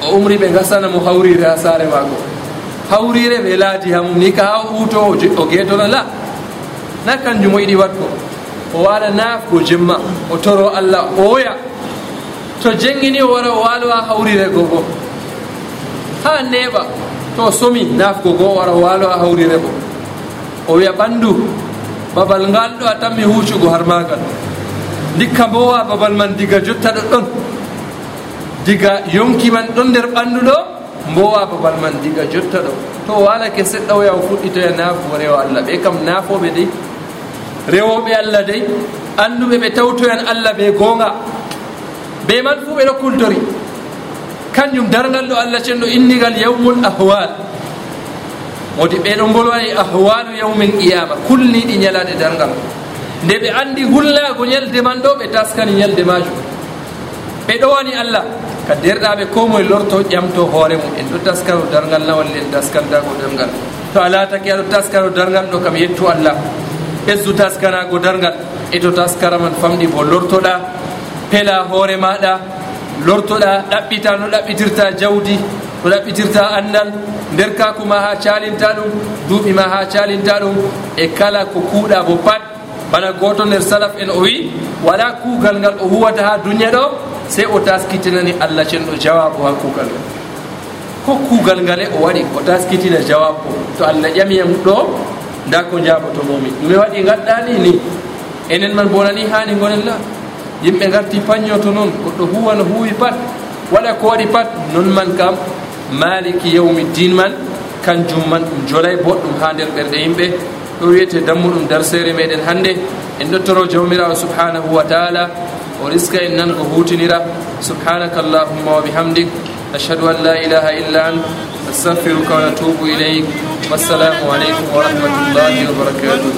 O umri ɓe gasana mo hawrire ha saare mako hawrire ɓe laati hamum ni ka ha uto o geetona la. Na kanjum o yiɗi wat ko o waɗa naafgo jemma o toro allah o oya to jengini o wara o waalo ha hawrire goo goo. ha neɓa to somi nafgo goo wara walo a hawrire mo o wiya ɓandu babal ngal ɗo a tanmi huccugo har magal. Ndikka mbowa babal man diga jotta ɗo ɗon. Diga yonki man ɗon nder ɓanndu ɗo mbowa babal man diga jotta ɗo. To walake seɗɗa oya o fuɗɗitoya e naafugo rewo allah. Ɓe kam naafoɓe dey rewoɓe allah dey annduɓe ɓe tawtoyan allah be goonga be man fuu ɓe ɗo kultori. kanjum dargal ɗo allah cenɗo innigal yawmul ahwal. Wodi ɓeɗo mbolwa e ahwalu yawmil qiyama kulniɗi ñalade dargal nde ɓe andi hullago ñalde man ɗo ɓe taskani ñalde majum. Ɓe ɗowani allah. Ka derɗaɓe ko moye lorto ƴamto hoore mum en ɗo taskano dargal nawalle en taskandago dargal to a laatake aɗo taskano dargal ɗo kam yettu allah. Ɓesdu taskanago dargal e to taskara man famɗi bo lortoɗa. Pela hoore maɗa. lortoɗa ɗaɓɓita no ɗaɓɓitirta jawdi no ɗaɓɓitirta andal nder kakuma ha calinta ɗum duuɓi ma ha calinta ɗum e kala ko kuuɗa bo pat. Bana goto nder salaf en o wi wala kuugal ngal o huwata ha duniya ɗo sey o taskitinani allah cenɗo jawabu ha kuugal ngal. Ko kuugal ngal e o waɗi o taskitina jawabu o. To allah ƴamiyam ɗo nda ko jabotomomin ɗume waɗi gaɗɗani ni enen man bonani hani gonen la yimɓe garti paññoto noon goɗɗo huwana huuwi pat waɗa ko waɗi pat non man kam maliki yawmi din man kanjum man ɗum jolay boɗɗum ha nder ɓerɗe yimɓe. Ɗo wiyete dammuɗum darsere meɗen hannde. En ɗottoro jawmirawo subhanahu wa taala o riska en nan ko hutinira. Subhanaka allahumma wa bihamdik ashhadu an la ilaha illa an astahfiruka wa natubu ileyk wassalamu aleykum wa rahmatullahi wa barakatuh.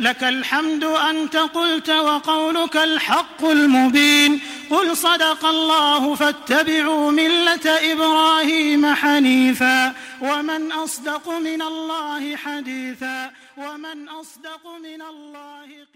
لك الحمد أنت قلت وقولك الحق المبين قل صدق الله فاتبعوا ملة إبراهيم حنيفا ومن أصدق من الله حديثا ومن أصدق من الله قيلا